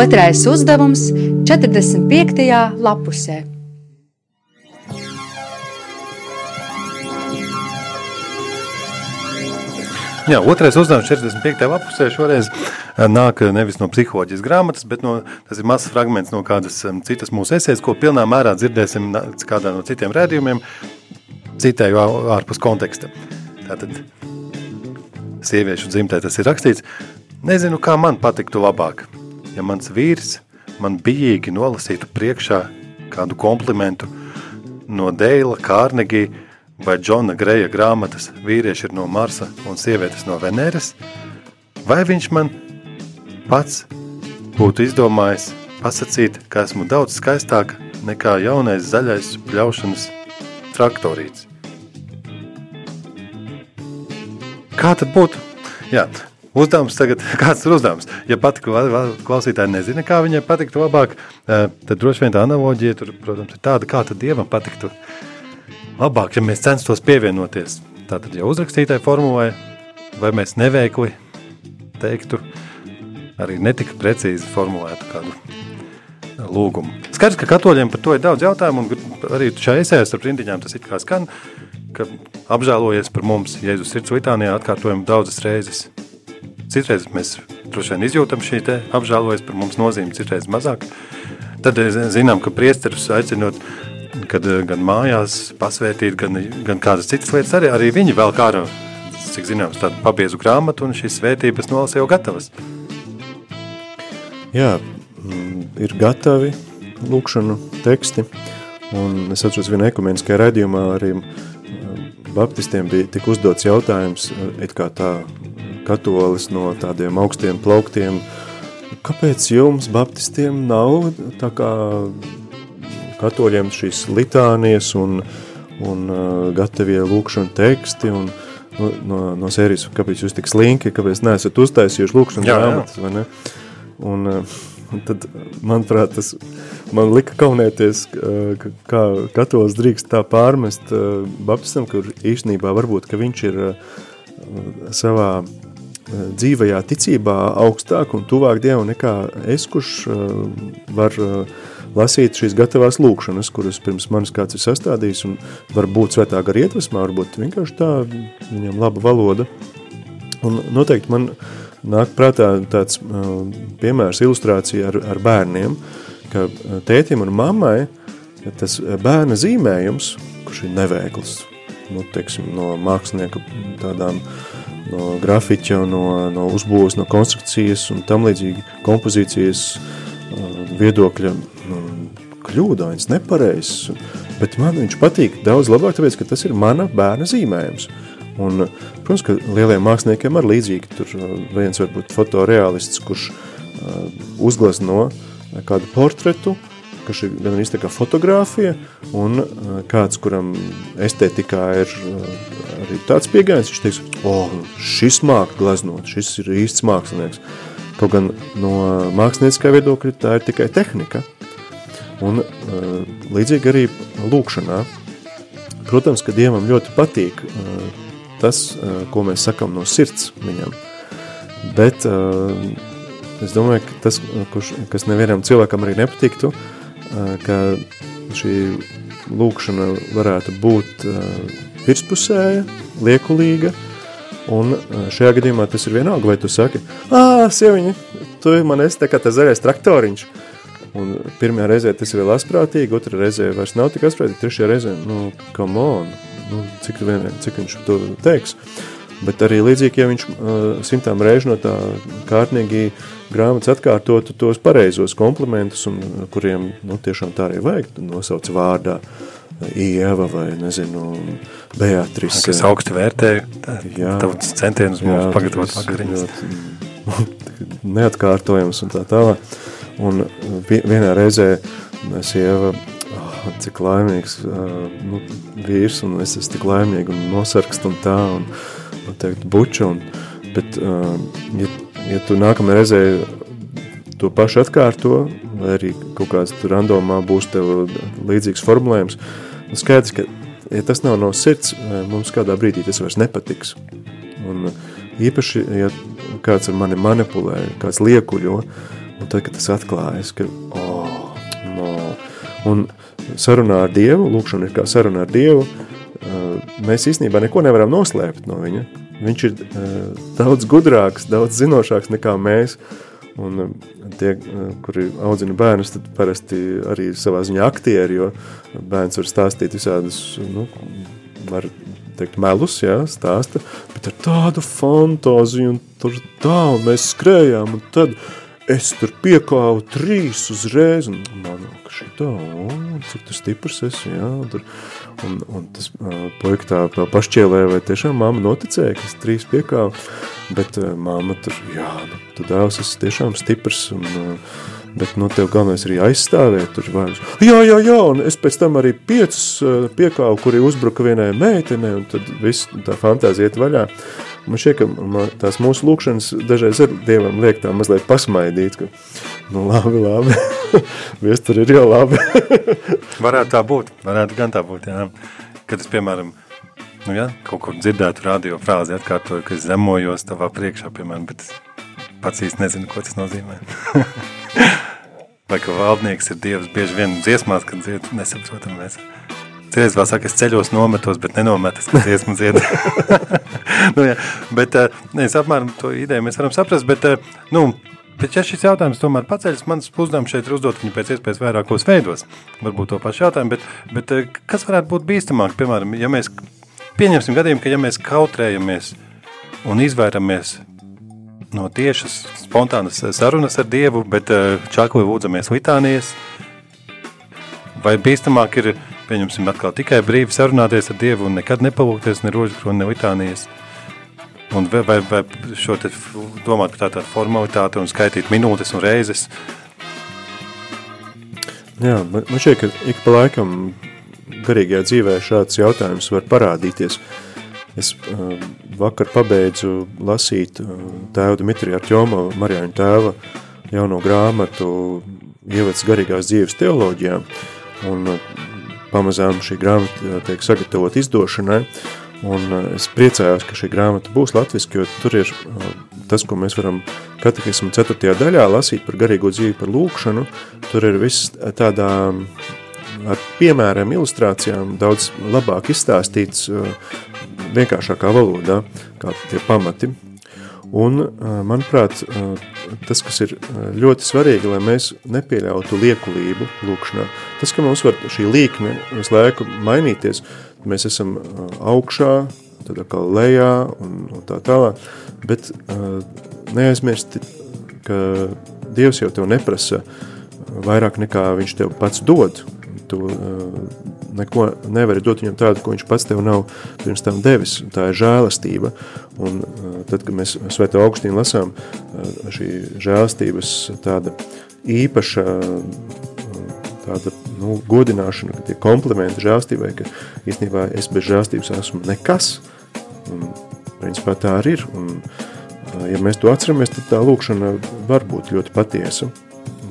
[SPEAKER 5] Otrais uzdevums 45. lapusē.
[SPEAKER 1] Jā, otrais uzdevums 45. lapusē šoreiz eh, nāk nevis no psiholoģijas grāmatas, bet no, tas ir mazs fragments no kādas em, citas mūsu esejas, ko pilnā mērā dzirdēsim kādā no citiem rēdījumiem, citēju ārpus konteksta. Tātad sieviešu dzimtē tas ir rakstīts. Nezinu, kā man patiktu labāk, ja mans vīrs man bijīgi nolasītu priekšā kādu komplimentu no Deila, Kārnegija vai Džona Greja grāmatas vīrieši ir no Marsa un sievietes no Veneras, vai viņš man pats būtu izdomājis pasakīt, ka esmu daudz skaistāka nekā jaunais zaļais pļaušanas traktorīts. Kā tad būtu? Jā, uzdevums tagad, (laughs) kāds ir uzdevums? Ja vēl klausītāji nezina, kā viņai patiktu labāk, eh, tad droši vien tā analoģija tur, protams, ir tāda, kā tad Dievam patiktu labāk, ja mēs censtos pievienoties. Tātad jau uzrakstītai formulai, vai mēs neveikli teiktu, arī netika precīzi formulētu kādu lūgumu. Skaidrs, ka katoļiem par to ir daudz jautājumu, un arī šajā esējā starp rindiņām tas it kā skan, ka apžēlojies par mums Jēzus sirds litānijā atkārtojam daudzas reizes. Citreiz mēs droši vien izjūtam šī te apžēlojies par mums nozīmi, citreiz mazāk. Tad eh, zinām, ka priesterus aicinot, kad eh, gan mājās pasvētīt, gan, gan kādas citas lietas, arī, arī viņi vēl kā ar, cik zināms, tādu pabiezu grāmatu, un šīs svētības nolasa jau gatavas.
[SPEAKER 3] Jā, mm, ir gatavi lūkšanu teksti, un es atceros vienā ekumeniskajā raidījumā arī baptistiem bija tik uzdots jautājums, it kā tā katolis no tādiem augstiem plauktiem, kāpēc jums baptistiem nav tā kā katoļiem šīs litānijas un, un uh, gatavie lūkšanu teksti un no, no, no sērijas, kāpēc jūs tik slinki, kāpēc neesat uztaisījuši
[SPEAKER 1] jā.
[SPEAKER 3] grāmatas, vai ne? Un, uh, un tad, manuprāt, tas man lika kaunēties, uh, ka- kā katolis drīkst tā pārmest uh, baptistam, kur īstenībā varbūt, ka viņš ir uh, savā uh, dzīvajā ticībā augstāk un tuvāk Dievu nekā es, kurš uh, var uh, lasīt šīs gatavās lūkšanas, kuras pirms manis kāds ir sastādījis un varbūt svētā gar iedvesmā, varbūt vienkārši tā viņam laba valoda. Un noteikti man nāk prātā tāds uh, piemērs ilustrācija ar, ar bērniem, ka uh, tētim un mammai tas uh, bērna zīmējums, kurš ir nevēkls, nu, teiksim, no mākslinieka tādām no grafiķa, no, no uzbūves, no konstrukcijas un tam līdzīgi kompozīcijas uh, viedokļa nu, kļūdains, nepareizs, bet man viņš patīk daudz labāk, tāpēc, ka tas ir mana bērna zīmējums. Un, protams, ka lieliem māksliniekiem ar līdzīgi, tur uh, viens varbūt fotorealists, kurš uh, uzglazno kādu portretu, kas ir gan arī tā kā fotografija, un uh, kāds, kuram estētikā ir uh, arī tāds pieejams, viņš teiks, o, oh, šis māk glaznot, šis ir īsts mākslinieks. Kaut gan no mākslinieckā viedokļa tā ir tikai tehnika. Un uh, līdzīgi arī lūkšanā. Protams, ka Dievam ļoti patīk tas, ko mēs sakam no sirds viņam. Bet es domāju, ka tas, kurš, kas nevienam cilvēkam arī nepatiktu, ka šī lūkšana varētu būt virspusēja, liekulīga, un šajā gadījumā tas ir vienalga, vai tu saki, ā, sieviņa, tu man esi tā kā tas zaļais traktoriņš, un pirmajā reizē tas ir vēl asprātīgi, otrā reizē vairs nav tik asprātīgi, trešajā reizē, nu, come on, nu, cik, vien, cik viņš to teiks, bet arī līdzīgi, ja viņš uh, simtām reižu no tā kārtnīgi grāmatas atkārtotu tos pareizos komplementus, un kuriem, nu, tiešām tā arī vajag, nosauc vārdā, Ieva vai, nezinu, Beatrice.
[SPEAKER 1] Kas augsti vērtē tavus centienus mums pagatavot vakariņas. (laughs)
[SPEAKER 3] Neatkārtojams un tā tālāk. Un vienā reizē sieva, oh, cik laimīgs nu, vīrs, un es esmu tik laimīgi un nosarkst un tā, un, un teikt, buča, un, bet, ja, ja tu nākamajā reizē to pašu atkārto, vai arī kaut kāds tur randomā būs tev līdzīgs formulējums, Un skaidrs, ka ja tas nav no sirds, mums kādā brīdī tas vairs nepatiks. Un īpaši, ja kāds ar mani manipulē, kāds liekuļo, un tad, kad tas atklājas, ka, oh, no, un sarunā ar Dievu, lūkšana ir kā sarunā ar Dievu, mēs īstenībā neko nevaram noslēpt no viņa. Viņš ir daudz gudrāks, daudz zinošāks nekā mēs, Un um, tie, kuri audzina bērnus, tad parasti arī savā ziņā aktieri, jo bērns var stāstīt visādus, nu, var teikt, melus, jā, stāsta, bet ar tādu fantāziju, un tur tā, un mēs skrējām, un tad es tur piekāvu trīs uzreiz, un man, ka šī tā, o, cik tu stiprs esi, jā, un tur, un, un tas puika tā, tā pašķielē, vai tiešām mamma noticēja, ka es trīs piekāvu, bet mamma tur, jā, nu, tu dēvs esi tiešām stiprs, un, uh, bet, nu, tev galvenais arī aizstāvēt tur vairs. Jā, jā, jā, un es pēc tam arī piecas uh, piekāvu, kuri uzbruka vienai meitenei, un tad viss tā fantāzija iet vaļā. Man šķiet, ka tās mūsu lūkšanas dažreiz ar Dievam liek tā mazliet pasmaidīt, ka, nu labi, labi, (laughs) viestur ir jau labi. (laughs)
[SPEAKER 1] varētu tā būt, varētu gan tā būt, jā. Kad es, piemēram, nu jā, kaut kur dzirdētu radio frāzi atkārtoju, ka es zemojos tavā priekšā, piemēram, bet pats īsti nezinu, ko tas nozīmē. (laughs) Vai ka valdnieks ir Dievs bieži vien dziesmās, kad dzied, nesaprotam mēs. Citreiz vēl saka, es ceļos nometos, bet nenometas, ka dziesmu dzied. (laughs) nu, jā, bet eh, es apmēram to ideju mēs varam saprast, bet, eh, nu, Bet, ja šis jautājums tomēr paceļas, mans uzdevums šeit ir uzdot viņu pēc iespējas vairākos veidos. Varbūt to pašu jautājumu, bet, bet eh, kas varētu būt bīstamāk? Piemēram, ja mēs pieņemsim gadījumu, ka ja mēs kautrējamies un izvairamies no tiešas spontānas sarunas ar Dievu, bet čakli lūdzamies litānijas, vai bīstamāk ir pieņemsim atkal tikai brīvi sarunāties ar Dievu un nekad nepalūkties ne rožkroni, ne litānijas. Un vai, vai, vai šo te domāt par tā tādu formalitāti un skaitīt minūtes un reizes?
[SPEAKER 3] Jā, man šķiet, ka ik pa laikam garīgajā dzīvē šāds jautājums var parādīties. Es uh, vakar pabeidzu lasīt uh, tēva Dimitrija Artjoma, Marijāņa tēva jauno grāmatu ievads garīgās dzīves teoloģijā. Un uh, pamazām šī grāmata tiek sagatavot izdošanai, un es priecājos, ka šī grāmata būs latviski, jo tur ir tas, ko mēs varam katehismu 4. daļā lasīt par garīgo dzīvi, par lūkšanu, tur ir viss tādā ar piemēriem, ilustrācijām daudz labāk izstāstīts vienkāršākā valodā, kā tie pamati. Un, manuprāt, tas, kas ir ļoti svarīgi, lai mēs nepieļautu liekulību lūkšanā, tas, ka mums var šī līkne visu laiku mainīties, mēs esam augšā, tad atkal lejā un, un tā tālāk, bet neaizmirsti, ka Dievs jau tev neprasa vairāk nekā viņš tev pats dod. Tu neko nevari dot viņam tādu, ko viņš pats tev nav pirms tam devis. Tā ir žēlastība. Un uh, tad, kad mēs Svēto Augustīnu lasām, uh, šī žēlastības tāda īpaša tāda nu, godināšana, ka tie komplimenti žēlstībai, ka īstenībā es bez žēlstības esmu nekas. Un, principā tā arī ir. Un, ja mēs to atceramies, tad tā lūkšana var būt ļoti patiesa.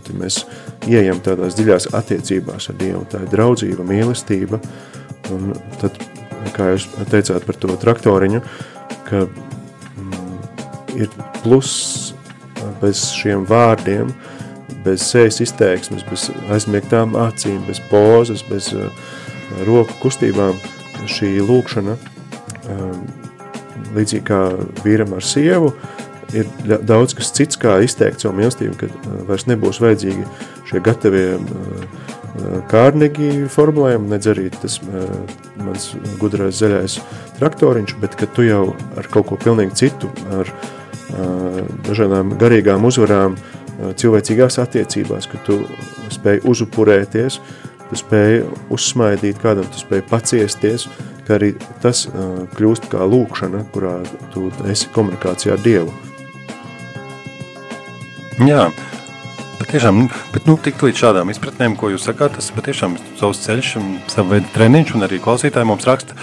[SPEAKER 3] Tad mēs ieejam tādās dziļās attiecībās ar Dievu. Tā ir draudzība, mīlestība. Un tad, kā jūs teicāt par to traktoriņu, ka mm, ir pluss bez šiem vārdiem, bez sejas izteiksmes, bez aizmiegtām acīm, bez pozas, bez uh, roku kustībām šī lūkšana, um, līdzīgi kā vīram ar sievu, ir daudz kas cits, kā izteikt savu mīlestību, kad uh, vairs nebūs vajadzīgi šie gatavie uh, kārnegi formulējumi, nedz arī tas uh, mans gudrais zaļais traktoriņš, bet ka tu jau ar kaut ko pilnīgi citu, ar uh, dažādām garīgām uzvarām, uh, cilvēcīgās attiecībās, ka tu spēj uzupurēties, tu spēj uzsmaidīt kādam, tu spēj paciesties, ka arī tas uh, kļūst kā lūkšana, kurā tu esi komunikācijā ar Dievu.
[SPEAKER 1] Jā, patiešām, bet nu, tik līdz šādām izpratnēm, ko jūs sakāt, tas patiešām ir savs ceļš un sava veida treniņš, un arī klausītāji mums raksta,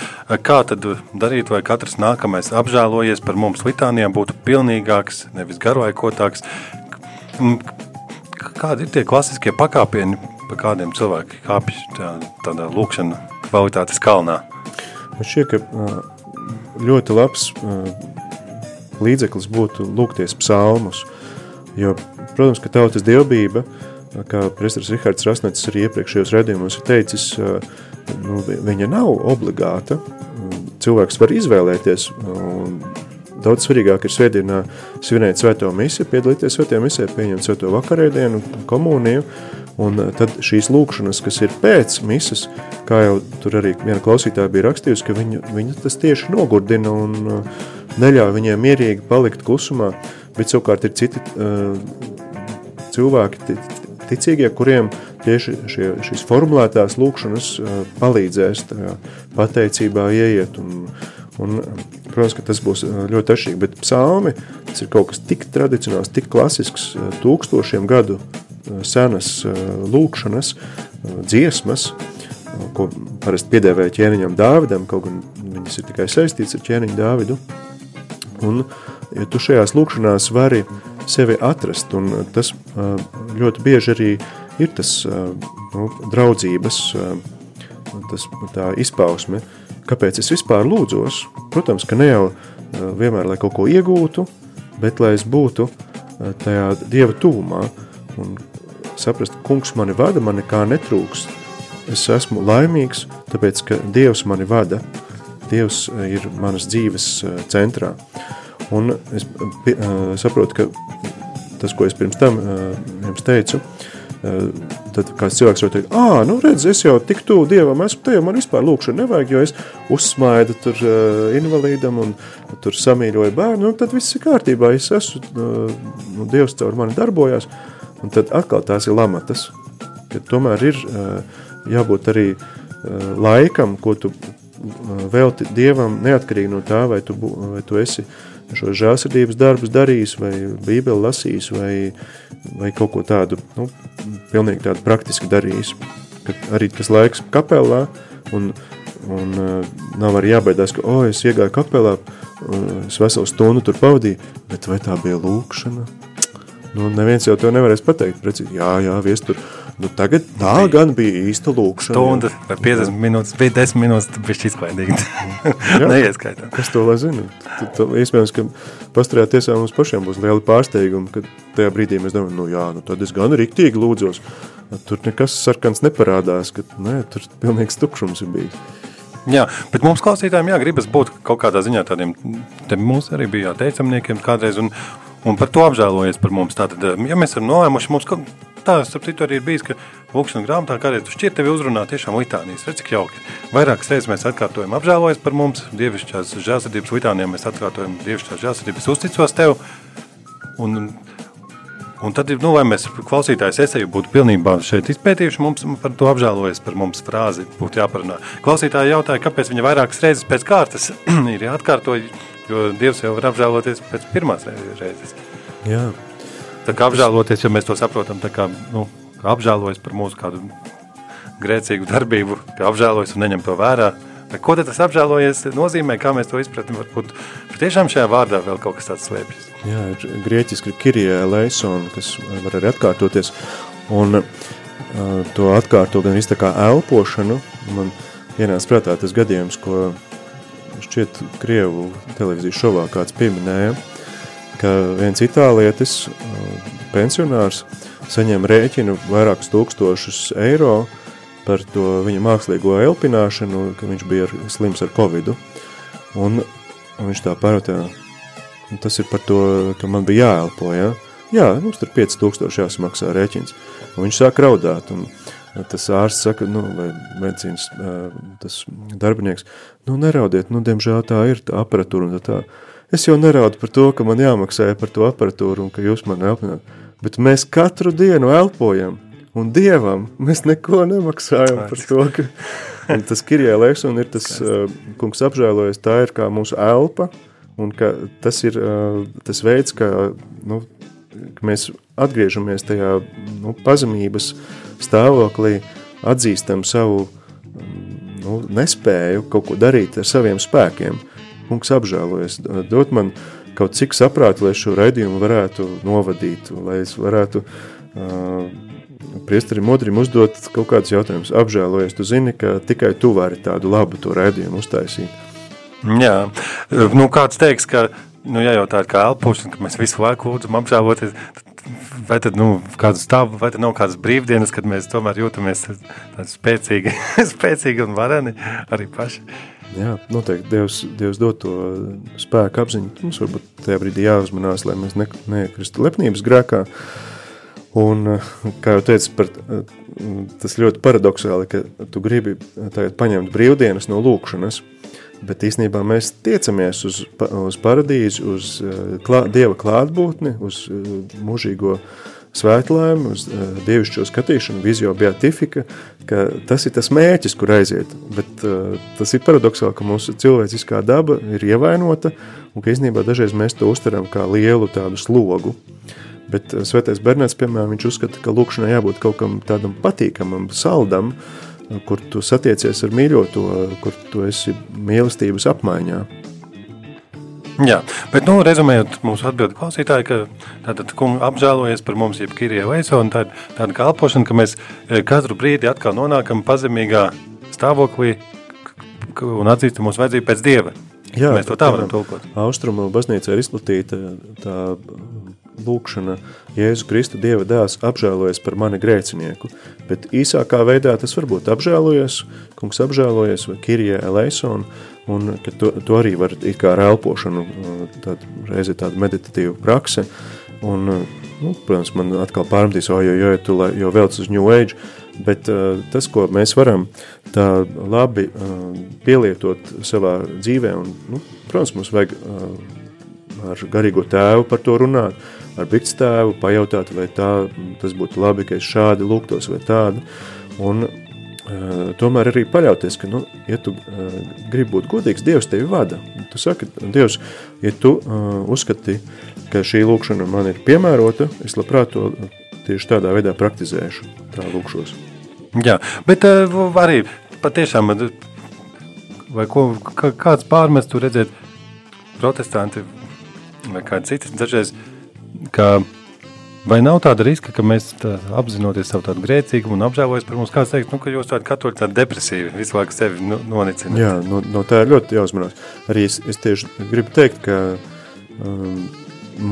[SPEAKER 1] kā tad darīt, vai katrs nākamais apžēlojies par mums litānijām būtu pilnīgāks, nevis garoaikotāks. Kādi ir tie klasiskie pakāpieni, pa kādiem cilvēki kāpj tā, tādā lūkšana kvalitātes kalnā?
[SPEAKER 3] Man šķiet, ka ļoti labs līdzeklis būtu lūgties psalmus, jo Protams, ka tautas dievbība, kā prestars Rihards Rasnets arī iepriekšējos redzījumos ir teicis, nu, viņa nav obligāta. Cilvēks var izvēlēties, un daudz svarīgāk ir svētdienā svinēt svēto misiju, piedalīties svētajā misijā, pieņemt svēto vakarēdienu, komuniju, un tad šīs lūkšanas, kas ir pēc misas, kā jau tur arī viena klausītāja bija rakstījusi, ka viņa, viņa tas tieši nogurdina un neļauj viņiem mierīgi palikt klusumā, bet savukārt ir citi uh, cilvēki, ticīgie, kuriem tieši šie, šīs formulētās lūkšanas palīdzēs tajā pateicībā ieiet. Un, un, protams, ka tas būs ļoti atšķirīgi, bet psalmi tas ir kaut kas tik tradicionāls, tik klasisks, tūkstošiem gadu senas lūkšanas, dziesmas, ko parasti piedēvēja ķēniņam Dāvidam, kaut gan viņas ir tikai saistīts ar ķēniņu Dāvidu. Un, ja tu šajās lūkšanās vari uh, sevi atrast, un tas ļoti bieži arī ir tas nu, draudzības tas, tā izpausme, kāpēc es vispār lūdzos. Protams, ka ne jau vienmēr, lai kaut ko iegūtu, bet lai es būtu tajā Dieva tūmā un saprast, kungs mani vada, man nekā netrūks. Es esmu laimīgs, tāpēc, ka Dievs mani vada. Dievs ir manas dzīves centrā. Un es pie, uh, saprotu, ka tas, ko es pirms tam uh, jums teicu, uh, tad kāds cilvēks var teikt, ā, nu redz, es jau tik tuvu Dievam esmu, te jau man vispār lūkšana nevajag, jo es uzsmaidu tur uh, invalīdam un tur samīļoju bērnu, un tad viss ir kārtībā, es esmu, uh, nu, Dievs caur mani darbojās, un tad atkal tās ir lamatas, ka tomēr ir uh, jābūt arī uh, laikam, ko tu uh, velti Dievam neatkarīgi no tā, vai tu, vai tu esi uh, šo žēlsirdības darbus darījis, vai bībeli lasījis, vai, vai kaut ko tādu, nu, pilnīgi tādu praktiski darījis. Kad arī tas laiks kapelā, un, un uh, nav arī jābaidās, ka, o, oh, es iegāju kapelā, uh, es veselu stundu tur pavadīju, bet vai tā bija lūkšana? Nu, neviens jau to nevarēs pateikt, precīzi, jā, jā, vies tur, Nu, tagad tā bija, gan bija īsta lūkšana.
[SPEAKER 1] Stunda vai 50 jā. minūtes, bija 10 minūtes, tad bija izklaidīgi. (laughs) Neieskaitām.
[SPEAKER 3] Kas to lai zina? Tad, tad, iespējams, ka pastarajā tiesā mums pašiem būs liela pārsteiguma, kad tajā brīdī mēs domājam, nu jā, nu tad es gan riktīgi lūdzos. Tur nekas sarkans neparādās, ka nē, tur pilnīgs tukšums ir bijis.
[SPEAKER 1] Jā, bet mums klausītājiem jā, gribas būt kaut kādā ziņā tādiem, te mums arī bija jāteicamniekiem kādreiz, un, un par to apžēlojies par mums. Tātad, ja mēs esam nolēmuši, mums tā, starp citu, arī ir bijis, ka lūkšana grāmatā, kādreiz šķiet tevi uzrunā tiešām litānijas. Redz, cik jauki. Vairākas reizes mēs atkārtojam apžēlojas par mums, dievišķās žēlsirdības litānijā mēs atkārtojam dievišķās žēlsirdības uzticos tev. Un, un tad, nu, lai mēs klausītājs esēju būtu pilnībā šeit izpētījuši, mums par to apžēlojas par mums frāzi būtu jāparunā. Klausītāji jautāja, kāpēc viņa vairākas reizes pēc kārtas (clears throat) ir jāatkārto, jo Dievs jau var apžēloties pēc pirmās reizes.
[SPEAKER 3] Jā,
[SPEAKER 1] apžēloties, ja mēs to saprotam, kā nu, apžēlojas par mūsu kādu grēcīgu darbību, ka apžēlojas un neņem to vērā. Bet ko tas apžēlojies nozīmē, kā mēs to izpratni, varbūt tiešām šajā vārdā vēl kaut kas tāds slēpjas.
[SPEAKER 3] jā ir grieķiski ir kirie eleison, kas var arī atkārtoties, un uh, to atkārto gan tā kā elpošanu. Man ienāca prātā tas gadījums, ko šķiet Krievu televīzijas šovā kāds pieminēja, ka viens itālietis, uh, pensionārs, saņem rēķinu vairākus tūkstošus eiro par to viņa mākslīgo elpināšanu, ka viņš bija slims ar covidu. Un, un viņš tā parotā, un tas ir par to, ka man bija jāelpo, ja? Jā, mums tur 5000 jāsamaksā rēķins. Un viņš sāk raudāt, un tas ārsts saka, nu, vai medicīnas ā, tas darbinieks, nu, neraudiet, nu, diemžēl tā ir tā aparatūra un tā tā. Es jau neraudu par to, ka man jāmaksā par to aparatūru un ka jūs man elpināt, bet mēs katru dienu elpojam, un Dievam mēs neko nemaksājam par to, ka un tas Kirijā Lekson ir tas, uh, kungs apžēlojas, tā ir kā mūsu elpa, un ka tas ir uh, tas veids, kā, nu, ka mēs atgriežamies tajā nu, pazemības stāvoklī, atzīstam savu nu, nespēju kaut ko darīt ar saviem spēkiem. Kungs apžēlojas, dot man kaut cik saprātu, lai šo raidījumu varētu novadīt, lai es varētu uh, priesterim modrim uzdot kaut kādus jautājumus. Apžēlojies, tu zini, ka tikai tu vari tādu labu to raidījumu uztaisīt.
[SPEAKER 1] Jā, nu, kāds teiks, ka, nu, ja jau tā ir kā elpošana, ka mēs visu laiku lūdzam apžēloties, vai tad, nu, kādu stāvu, vai tad nav kādas brīvdienas, kad mēs tomēr jūtamies spēcīgi, (laughs) spēcīgi un vareni arī paši.
[SPEAKER 3] Jā, noteikti Dievs, Dievs dod to spēku apziņu. Mums varbūt tajā brīdī jāuzmanās, lai mēs ne, neiekristu lepnības grēkā. Un, kā jau teicu, par, tas ļoti paradoxāli, ka tu gribi tagad paņemt brīvdienas no lūkšanas, bet īstenībā mēs tiecamies uz, uz paradīzi, uz eh, klā, Dieva klātbūtni, uz eh, mūžīgo svētlēm, uz uh, dievišķo skatīšanu, vizio beatifika, ka tas ir tas mērķis, kur aiziet. Bet uh, tas ir paradoxāli, ka mūsu cilvēciskā daba ir ievainota un ka īstenībā dažreiz mēs to uztaram kā lielu tādu slogu. Bet uh, svētais Bernāts, piemēram, viņš uzskata, ka lūkšanai jābūt kaut kam tādam patīkamam, saldam, kur tu satiecies ar mīļoto, kur tu esi mīlestības apmaiņā.
[SPEAKER 1] Jā, bet, nu, rezumējot mūsu atbildi klausītāji, ka tātad kungi apžēlojies par mums, jeb Kirija Veiso, un tāda, tāda kā elpošana, ka mēs eh, katru brīdi atkal nonākam pazemīgā stāvoklī un atzīstam mūsu vajadzību pēc Dieva.
[SPEAKER 3] Jā,
[SPEAKER 1] mēs to tā varam tulkot.
[SPEAKER 3] Austrumu baznīcā ir izplatīta tā lūkšana Jēzu Kristu Dieva dēls apžēlojies par mani grēcinieku, bet īsākā veidā tas var būt apžēlojies, kungs apžēlojies vai Kirija Eleison, un to, to arī var it kā ar elpošanu, tāda reize tāda meditatīva prakse, un, nu, protams, man atkal pārmetīs, o, jo, jo, tu, lai- jo velc uz New Age, bet uh, tas, ko mēs varam tā labi uh, pielietot savā dzīvē, un, nu, protams, mums vajag uh, ar garīgo tēvu par to runāt, ar bikts tēvu pajautāt, vai tā, tas būtu labi, ka es šādi lūgtos vai tādu, un tomēr arī paļauties, ka, nu, ja tu uh, gribi būt godīgs, Dievs tevi vada. Tu saki, Dievs, ja tu uh, uzskati, ka šī lūkšana man ir piemērota, es labprāt to tieši tādā veidā praktizēšu, tā lūkšos.
[SPEAKER 1] Jā, bet uh, arī patiešām, vai ko, kā, kāds pārmest tu redzēt protestanti vai kādi citi, dažreiz, ka vai nav tāda riska, ka mēs tā, apzinoties savu tādu grēcīgumu un apžēlojas par mums, kāds teikt, nu, ka jūs tādi katoļi tādi depresīvi, visu laiku sevi nu, nonicināt.
[SPEAKER 3] Jā, no, no tā ir ļoti jāuzmanās. Arī es, es tieši gribu teikt, ka um,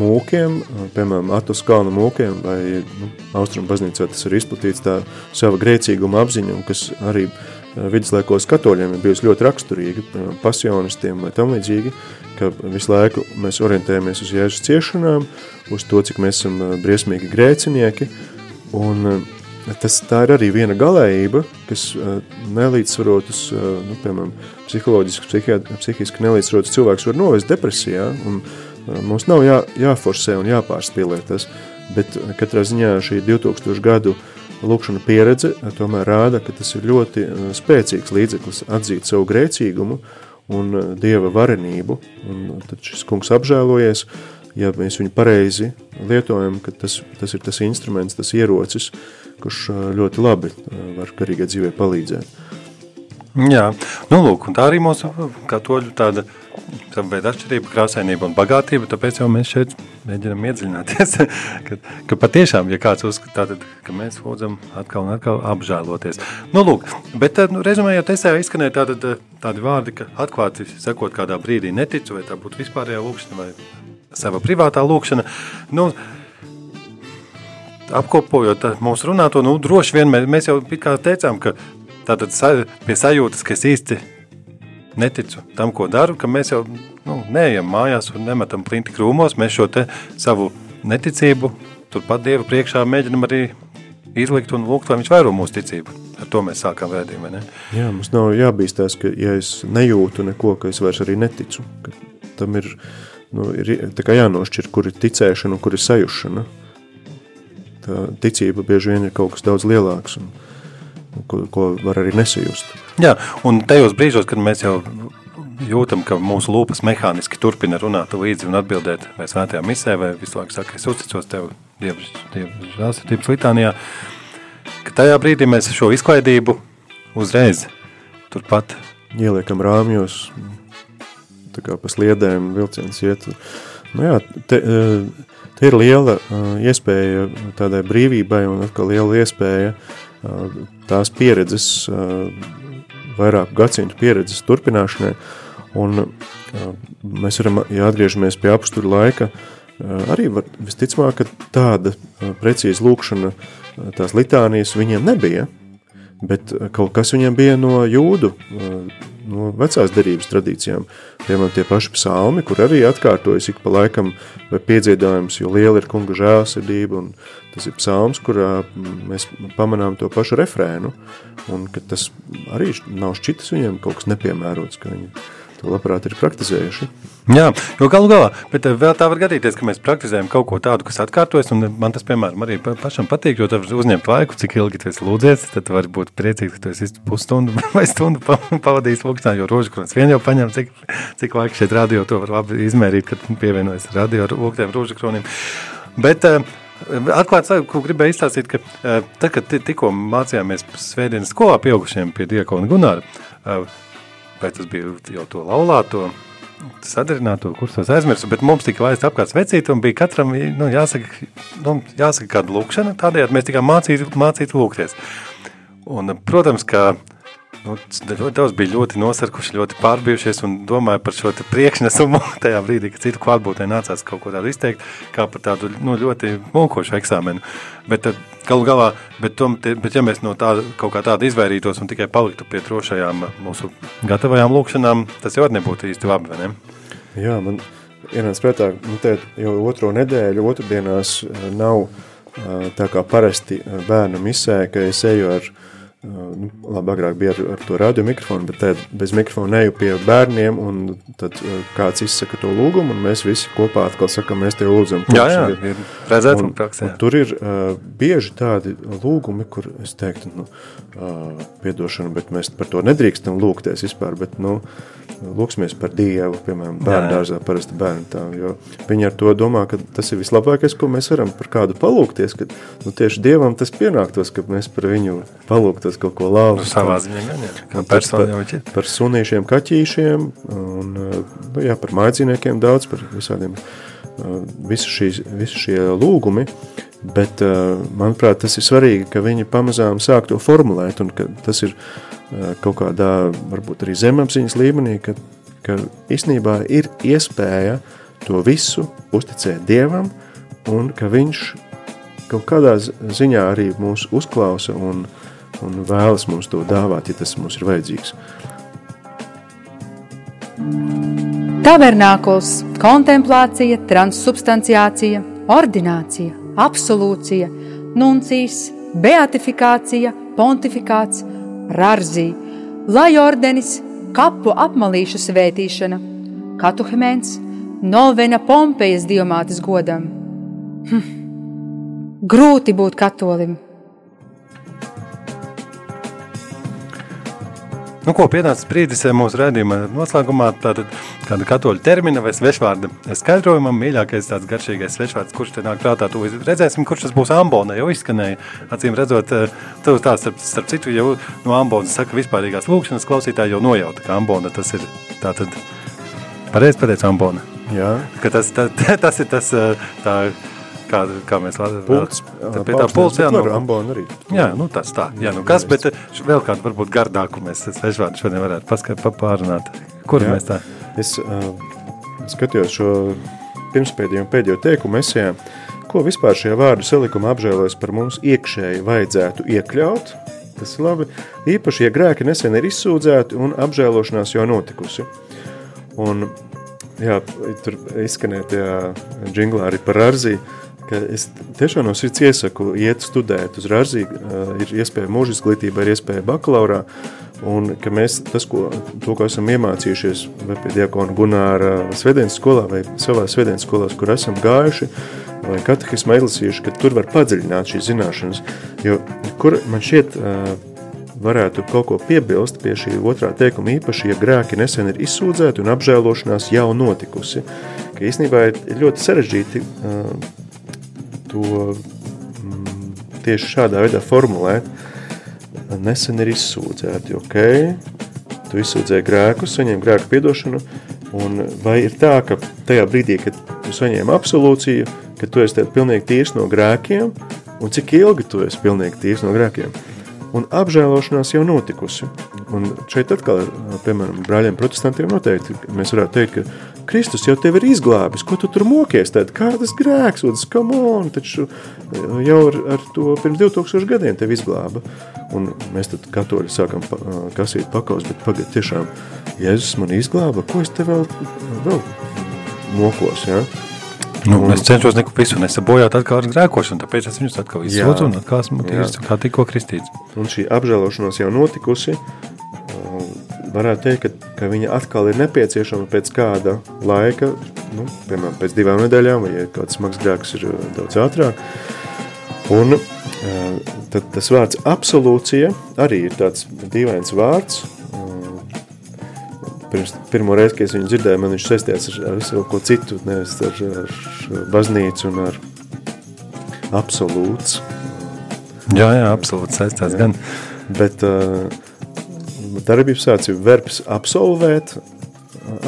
[SPEAKER 3] mūkiem, uh, piemēram, Atos kalna mūkiem vai nu, Austrum baznīcā tas ir izplatīts tā sava grēcīguma apziņa, kas arī uh, viduslaikos katoļiem ir bijusi ļoti raksturīga, piemēram, pasionistiem vai tam līdzīgi, ka visu laiku mēs orientējamies uz Jēzus ciešanām, uz to, cik mēs esam uh, briesmīgi grēcinieki, un uh, tas, tā ir arī viena galējība, kas uh, nelīdzsvarotus, uh, nu, piemēram, psiholoģiski, psihiski nelīdzsvarotus cilvēks var novest depresijā, un uh, mums nav jā, jāforsē un jāpārspīlē tas, bet katrā ziņā šī 2000 gadu lūkšana pieredze tomēr rāda, ka tas ir ļoti spēcīgs līdzeklis atzīt savu grēcīgumu un Dieva varenību, un tad šis kungs apžēlojies, ja mēs viņu pareizi lietojam, ka tas, tas ir tas instruments, tas ierocis, kurš ļoti labi var garīgai dzīvē palīdzēt.
[SPEAKER 1] Jā, nu lūk, tā arī mūsu katoļu tāda veida atšķirība, krāsainība un bagātība, tāpēc mēs šeit mēģinam iedziļināties, (laughs) ka, ka patiešām, ja kāds uzskata, tad, ka mēs lūdzam atkal un atkal apžēloties. Nu lūk, bet nu, rezumējot, es jau izskanēju tātad, tādi vārdi, ka atklāti sekot kādā brīdī neticu, vai tā būtu vispārējā lūkšana vai sava privātā lūkšana, nu, apkopojot mūsu runāto, nu, droši vien mēs, mēs jau teicām, ka tātad sa, pie sajūtas, ka es īsti neticu tam, ko daru, ka mēs jau nu, neejam mājās un nemetam plinti krūmos, mēs šo te savu neticību turpat Dievu priekšā mēģinam arī izlikt un lūgt, lai viņš vairo mūsu ticību. Ar to mēs vai ne?
[SPEAKER 3] Jā, mums nav jābīstās, ka ja es nejūtu neko, ka es vairs arī neticu, tam ir, nu, ir jānošķir, kur ir ticēšana un kur ir sajušana. Tā ticība bieži vien ir kaut kas daudz lielāks un, ko, ko var arī nesajust.
[SPEAKER 1] Jā, un tajos brīžos, kad mēs jau jūtam, ka mūsu lūpas mehāniski turpina runāt līdzi un atbildēt vai svētajā misē, vai visu laiku saka, es uzticos tev Dievu žālsirdības litānijā, ka tajā brīdī mēs šo izklaidību uzreiz turpat
[SPEAKER 3] ieliekam rāmjos, tā kā pa sliedēm vilciens iet. Nu jā, te, te ir liela iespēja tādai brīvībai un atkal liela iespēja tās pieredzes, vairāku gadsimtu pieredzes turpināšanai, un mēs varam, ja atgriežamies pie apstura laika, arī var, visticamāk, ka tāda precīza lūkšana, tās litānijas viņiem nebija, bet kaut kas viņiem bija no jūdu, no vecās derības tradīcijām. Piemēram, tie paši psalmi, kur arī atkārtojas ik pa laikam vai piedziedājums, jo liela ir kunga žēlsirdība, un tas ir psalms, kurā mēs pamanām to pašu refrēnu, un ka tas arī nav šķitas viņiem kaut kas nepiemērots, ka viņi to labprāt ir praktizējuši.
[SPEAKER 1] Jā, jo galu galā, bet eh, vēl tā var gadīties, ka mēs praktizējam kaut ko tādu, kas atkārtojas, un man tas, piemēram, arī pašam patīk, jo tev uzņemt laiku, cik ilgi tu esi lūdzies, tad tu vari būt priecīgs, ka tu esi pusstundu (laughs) vai stundu pavadījis lūkšanā, jo rožakrons vien jau paņem, cik, cik laika šeit radio to var labi izmērīt, kad pievienojas radio lūgtiem rožakronim. Bet uh, Atklāti sakot, ko gribēju izstāstīt, ka tad, kad tikko mācījāmies svētdienas skolā pieaugušiem pie diakona Gunāra, uh, vai tas bija jau to laulāto, sadarināto kursos aizmirsu, bet mums tika laist apkārt vecīti un bija katram, nu, jāsaka, nu, jāsaka kāda lūkšana, tādējādi mēs tikām mācīt, mācīt lūgties. Un, protams, ka nu, daudz bija ļoti nosarkuši, ļoti pārbijušies un domāju par šo priekšnesumu (laughs) tajā brīdī, kad citu klātbūtē nācās kaut ko tādu izteikt, kā par tādu nu, ļoti mulkošu eksāmenu. Bet galu galā, bet, tom, bet ja mēs no tā kaut kā tāda izvairītos un tikai paliktu pie drošajām mūsu gatavajām lūkšanām, tas jau nebūtu īsti labi, vai ne?
[SPEAKER 3] Jā, man ienāca prātā, nu, jau otro nedēļu, otrdienās nav tā kā parasti bērnu misē, ka es eju ar nu, labi, agrāk bija ar, ar to radio mikrofonu, bet tad bez mikrofona eju pie bērniem, un tad kāds izsaka to lūgumu, un mēs visi kopā atkal sakam, mēs te lūdzam.
[SPEAKER 1] Jā, jā, ir redzēt un, un praksē.
[SPEAKER 3] Un tur ir uh, bieži tādi lūgumi, kur es teiktu, nu, uh, piedošana, bet mēs par to nedrīkstam lūgties vispār, bet, nu, lūksimies par Dievu, piemēram, bērnu dārzā, parasti bērnu tā, jo viņi ar to domā, ka tas ir vislabākais, ko mēs varam par kādu palūgties, ka, nu, tieši Dievam tas pienāktos, ka mēs par viņu palūgtos tas kaut ko labu.
[SPEAKER 1] Nu, savā ziņā gan, jā. Kā persona jau ķit.
[SPEAKER 3] Par sunīšiem, kaķīšiem, un, nu, jā, par mājdzīniekiem daudz, par visādiem, visu, šīs, visu šie lūgumi, bet, manuprāt, tas ir svarīgi, ka viņi pamazām sāk to formulēt, un ka tas ir kaut kādā, varbūt arī zemapziņas līmenī, ka, ka īstenībā ir iespēja to visu uzticēt Dievam, un ka viņš kaut kādā ziņā arī mūs uzklausa un uh, un vēlas mums to dāvāt, ja tas mums ir vajadzīgs.
[SPEAKER 5] Tabernākls, kontemplācija, transsubstanciācija, ordinācija, absolūcija, nuncijas, beatifikācija, pontifikāts, rarzī, lai ordenis, kapu apmalīšu svētīšana, katuhemens, novena Pompejas diamātes godam. Hm. Grūti būt katolim.
[SPEAKER 1] Nu, ko pienācis brīdis mūsu redzējuma noslēgumā, tātad kāda katoļa termina vai svešvārda skaidrojumam, mīļākais tāds garšīgais svešvārds, kurš te nāk prātā, to redzēsim, kurš tas būs ambona, jau izskanēja, acīm redzot, eh, tu tā starp, starp citu jau no ambonas saka vispārīgās lūkšanas klausītāji jau nojauta, ka ambona tas ir tātad, pareizi pateic ambona.
[SPEAKER 3] Jā.
[SPEAKER 1] Ka tas, tā, (laughs) tas ir tas, eh, tā, kā, kā mēs
[SPEAKER 3] Pults,
[SPEAKER 1] tā, pie tā pults, jā,
[SPEAKER 3] nu, ambona arī.
[SPEAKER 1] Jā, nu tas tā. Jā, nu kas, bet eh, vēl kādu varbūt gardāku mēs svešvārdu šodien varētu paskat, papārunāt. Kur
[SPEAKER 3] Jā.
[SPEAKER 1] mēs tā?
[SPEAKER 3] Es uh, skatījos šo pirmspēdējo un pēdējo teikumu esējā, ko vispār šie vārdu salikuma apžēlojas par mums iekšēji vajadzētu iekļaut. Tas ir labi. Īpaši, ja grēki nesen ir izsūdzēti un apžēlošanās jau notikusi. Un, jā, tur izskanēja tajā džinglā arī par arziju, ka es tiešām no sirds iesaku iet studēt uz Rāzī. Ir iespēja mūža izglītība, ir iespēja bakalaurā. Un ka mēs tas, ko, to, ko esam iemācījušies vai pie diakona Gunāra svētdienas skolā vai savā svētdienas skolās, kur esam gājuši, vai katehismu izlasījuši, ka tur var padziļināt šīs zināšanas. Jo kur man šķiet, ā, varētu kaut ko piebilst pie šī otrā teikuma, īpaši, ja grēki nesen ir izsūdzēti un apžēlošanās jau notikusi. Ka īstenībā ir ļoti sarežģīti uh, to mm, tieši šādā veidā formulēt. Nesen ir izsūdzēti, ok, tu izsūdzēji grēku, saņem grēku piedošanu, un vai ir tā, ka tajā brīdī, kad tu saņem absolūciju, ka tu esi pilnīgi tīrs no grēkiem, un cik ilgi tu esi pilnīgi tīrs no grēkiem? un apžēlošanās jau notikusi. Un šeit atkal, piemēram, brāļiem protestantiem noteikti mēs varētu teikt, ka Kristus jau tevi ir izglābis, ko tu tur mokies, tad kādas grēks, un come on, taču jau ar, ar to pirms 2000 gadiem tevi izglāba. Un mēs tad katoļi sākam pa, kasīt pakaus, bet pagad tiešām, Jēzus man izglāba, ko es te vēl, vēl mokos, ja?
[SPEAKER 1] Nu, un, es cenšos neko visu nesabojāt atkal ar grēkošanu, tāpēc es viņus atkal izsūdzu un atkal esmu tīrs, kā tikko kristīts.
[SPEAKER 3] Un šī apžēlošanās jau notikusi, varētu teikt, ka, ka viņa atkal ir nepieciešama pēc kāda laika, nu, piemēram, pēc divām nedēļām, vai ja kāds smags grēks ir uh, daudz ātrāk. Un uh, tad tas vārds absolūcija arī ir tāds dīvains vārds. Uh, Pirms, pirmo reizi, kad es viņu dzirdēju, man viņš saistījās ar, ar visu ko citu, nevis ar, ar baznīcu un ar absolūts.
[SPEAKER 1] Jā, jā, absolūti saistās gan.
[SPEAKER 3] Bet uh, darbības sāc ir verbs absolvēt,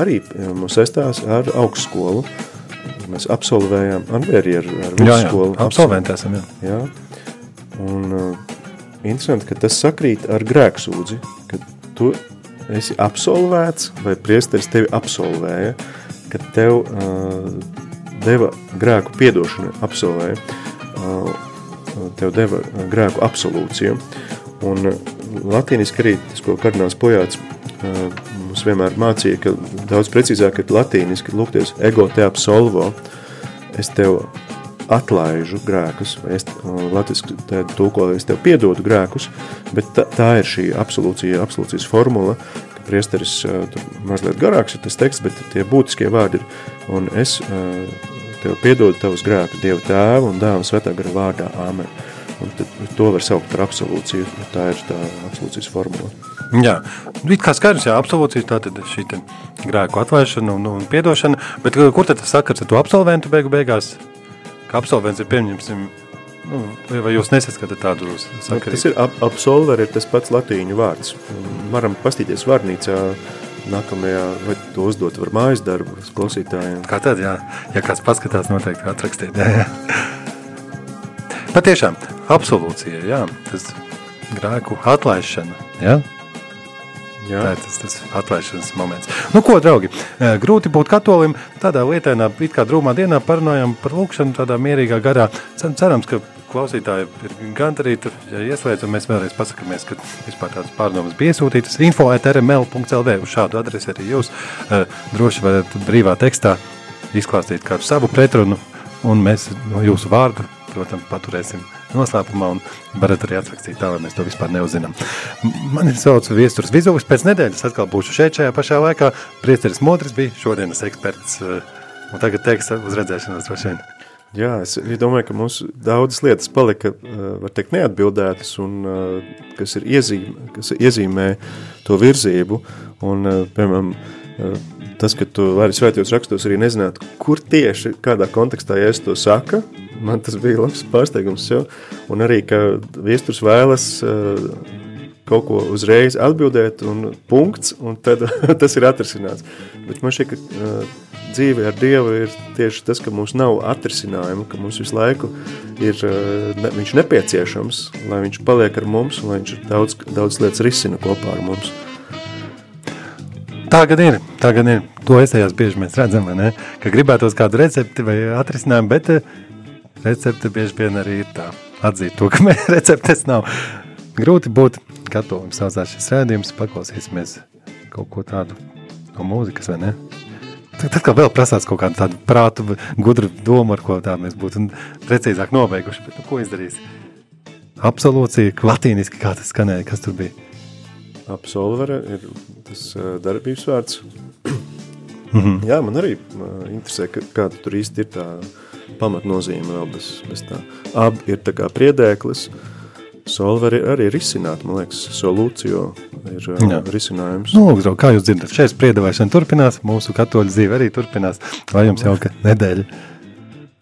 [SPEAKER 3] arī mums saistās ar augstskolu. Mēs absolvējām, arī ar, ar
[SPEAKER 1] Jā, jā,
[SPEAKER 3] vidusskolu.
[SPEAKER 1] absolventi esam, jā.
[SPEAKER 3] Jā. Un uh, interesanti, ka tas sakrīt ar grēksūdzi, ka tu esi absolvēts vai priesteris tevi absolvēja, ka tev uh, deva grēku piedošanu absolvēja, uh, tev deva grēku absolūciju. Un uh, latīniski arī tas, ko kardināls Pojāts mums vienmēr mācīja, ka daudz precīzāk ir latīniski lūgties ego te absolvo, es tev atlaižu grēkus, vai es latviski tulko, es tev piedodu grēkus, bet tā, tā ir šī absolūcija, absolūcijas formula, ka priesteris tur mazliet garāks ir tas teksts, bet tie būtiskie vārdi ir, un es tev piedodu tavus grēkus Dievu tēvu un dēvu svētā gara vārdā, āmen. To var saukt par absolūciju, tā ir tā absolūcijas formula.
[SPEAKER 1] Jā, nu, it kā skaidrs, jā, absolūcija tā tad šī grēku atlaišana un, un piedošana, bet kur tad tas sakars ar to absolventu beigu beigās? Ka absolvents ir pieņemsim, nu, vai, jūs nesaskatāt tādu sakarību?
[SPEAKER 3] Tas ir ap, absolver, ir tas pats latīņu vārds. Varam pastīties vārnīcā nākamajā, vai to uzdot var mājas darbu klausītājiem.
[SPEAKER 1] Kā tad, jā, ja kāds paskatās, noteikti atrakstīt. Jā, jā. Patiešām, absolūcija, jā, tas grēku atlaišana, jā,
[SPEAKER 3] Jā,
[SPEAKER 1] Tā ir tas, tas atlaišanas moments. Nu, ko, draugi, eh, grūti būt katolim. Tādā lietainā, it kā drūmā dienā parunājam par lūkšanu tādā mierīgā garā. Cer- Cerams, ka klausītāji ir gandarīti. Ja ieslēdzam, mēs vēlreiz pasakāmies, ka vispār tādas pārdomas bija iesūtītas. Info at rml.lv uz šādu adresi arī jūs eh, droši varat brīvā tekstā izklāstīt kādu savu pretrunu, un mēs no jūsu vārdu, protams, paturēsim noslēpumā un varat arī atrakstīt tā, lai mēs to vispār neuzinām. M- Mani sauc Viesturs Vizovs, pēc nedēļas atkal būšu šeit šajā pašā laikā. Priesteris Modris bija šodienas eksperts, eh, un tagad teiks uz redzēšanos droši vien.
[SPEAKER 3] Jā, es domāju, ka mums daudzas lietas palika, eh, var teikt, neatbildētas, un eh, kas, ir iezīmē, kas iezīmē to virzību. Un, piemēram, tas, ka tu vari svētajos rakstos arī nezināt, kur tieši, kādā kontekstā Jēzus to saka, man tas bija labs pārsteigums sev. Un arī, ka viesturs vēlas eh, kaut ko uzreiz atbildēt, un punkts, un tad (laughs) tas ir atrisināts. Bet man šķiet, ka uh, dzīve ar Dievu ir tieši tas, ka mums nav atrisinājuma, ka mums visu laiku ir uh, ne, viņš nepieciešams, lai viņš paliek ar mums, un lai viņš daudz, daudz lietas risina kopā ar mums.
[SPEAKER 1] Tā gan ir, tā gan ir. To esējās bieži mēs redzam, ne? Ka gribētos kādu recepti vai atrisinājumu, bet eh, recepte bieži vien arī ir tā. Atzīt to, ka mēs (laughs) receptes nav. Grūti būt katolim saucās šis rēdījums, paklausīsimies kaut ko tādu no mūzikas, vai ne? Tad kā vēl prasās kaut kādu tādu prātu, gudru domu, ar ko tā mēs būtu precīzāk nobeiguši, bet nu, ko izdarīs? Absolūcija, latīniski, kā tas skanēja, kas tur bija?
[SPEAKER 3] Absolvere ir tas darbības vārds. Jā, man arī interesē, kāda tur īsti ir tā pamatnozīme vēl bez, bez tā. Ab ir tā kā priedēklis, solveri arī risināt, man liekas, solūcijo ir
[SPEAKER 1] Jā.
[SPEAKER 3] risinājums.
[SPEAKER 1] Nu, lūk, kā jūs dzirdat, šeit spriedevēšana turpinās, mūsu katoļu dzīve arī turpinās. Lai jums jauka (laughs) nedēļa!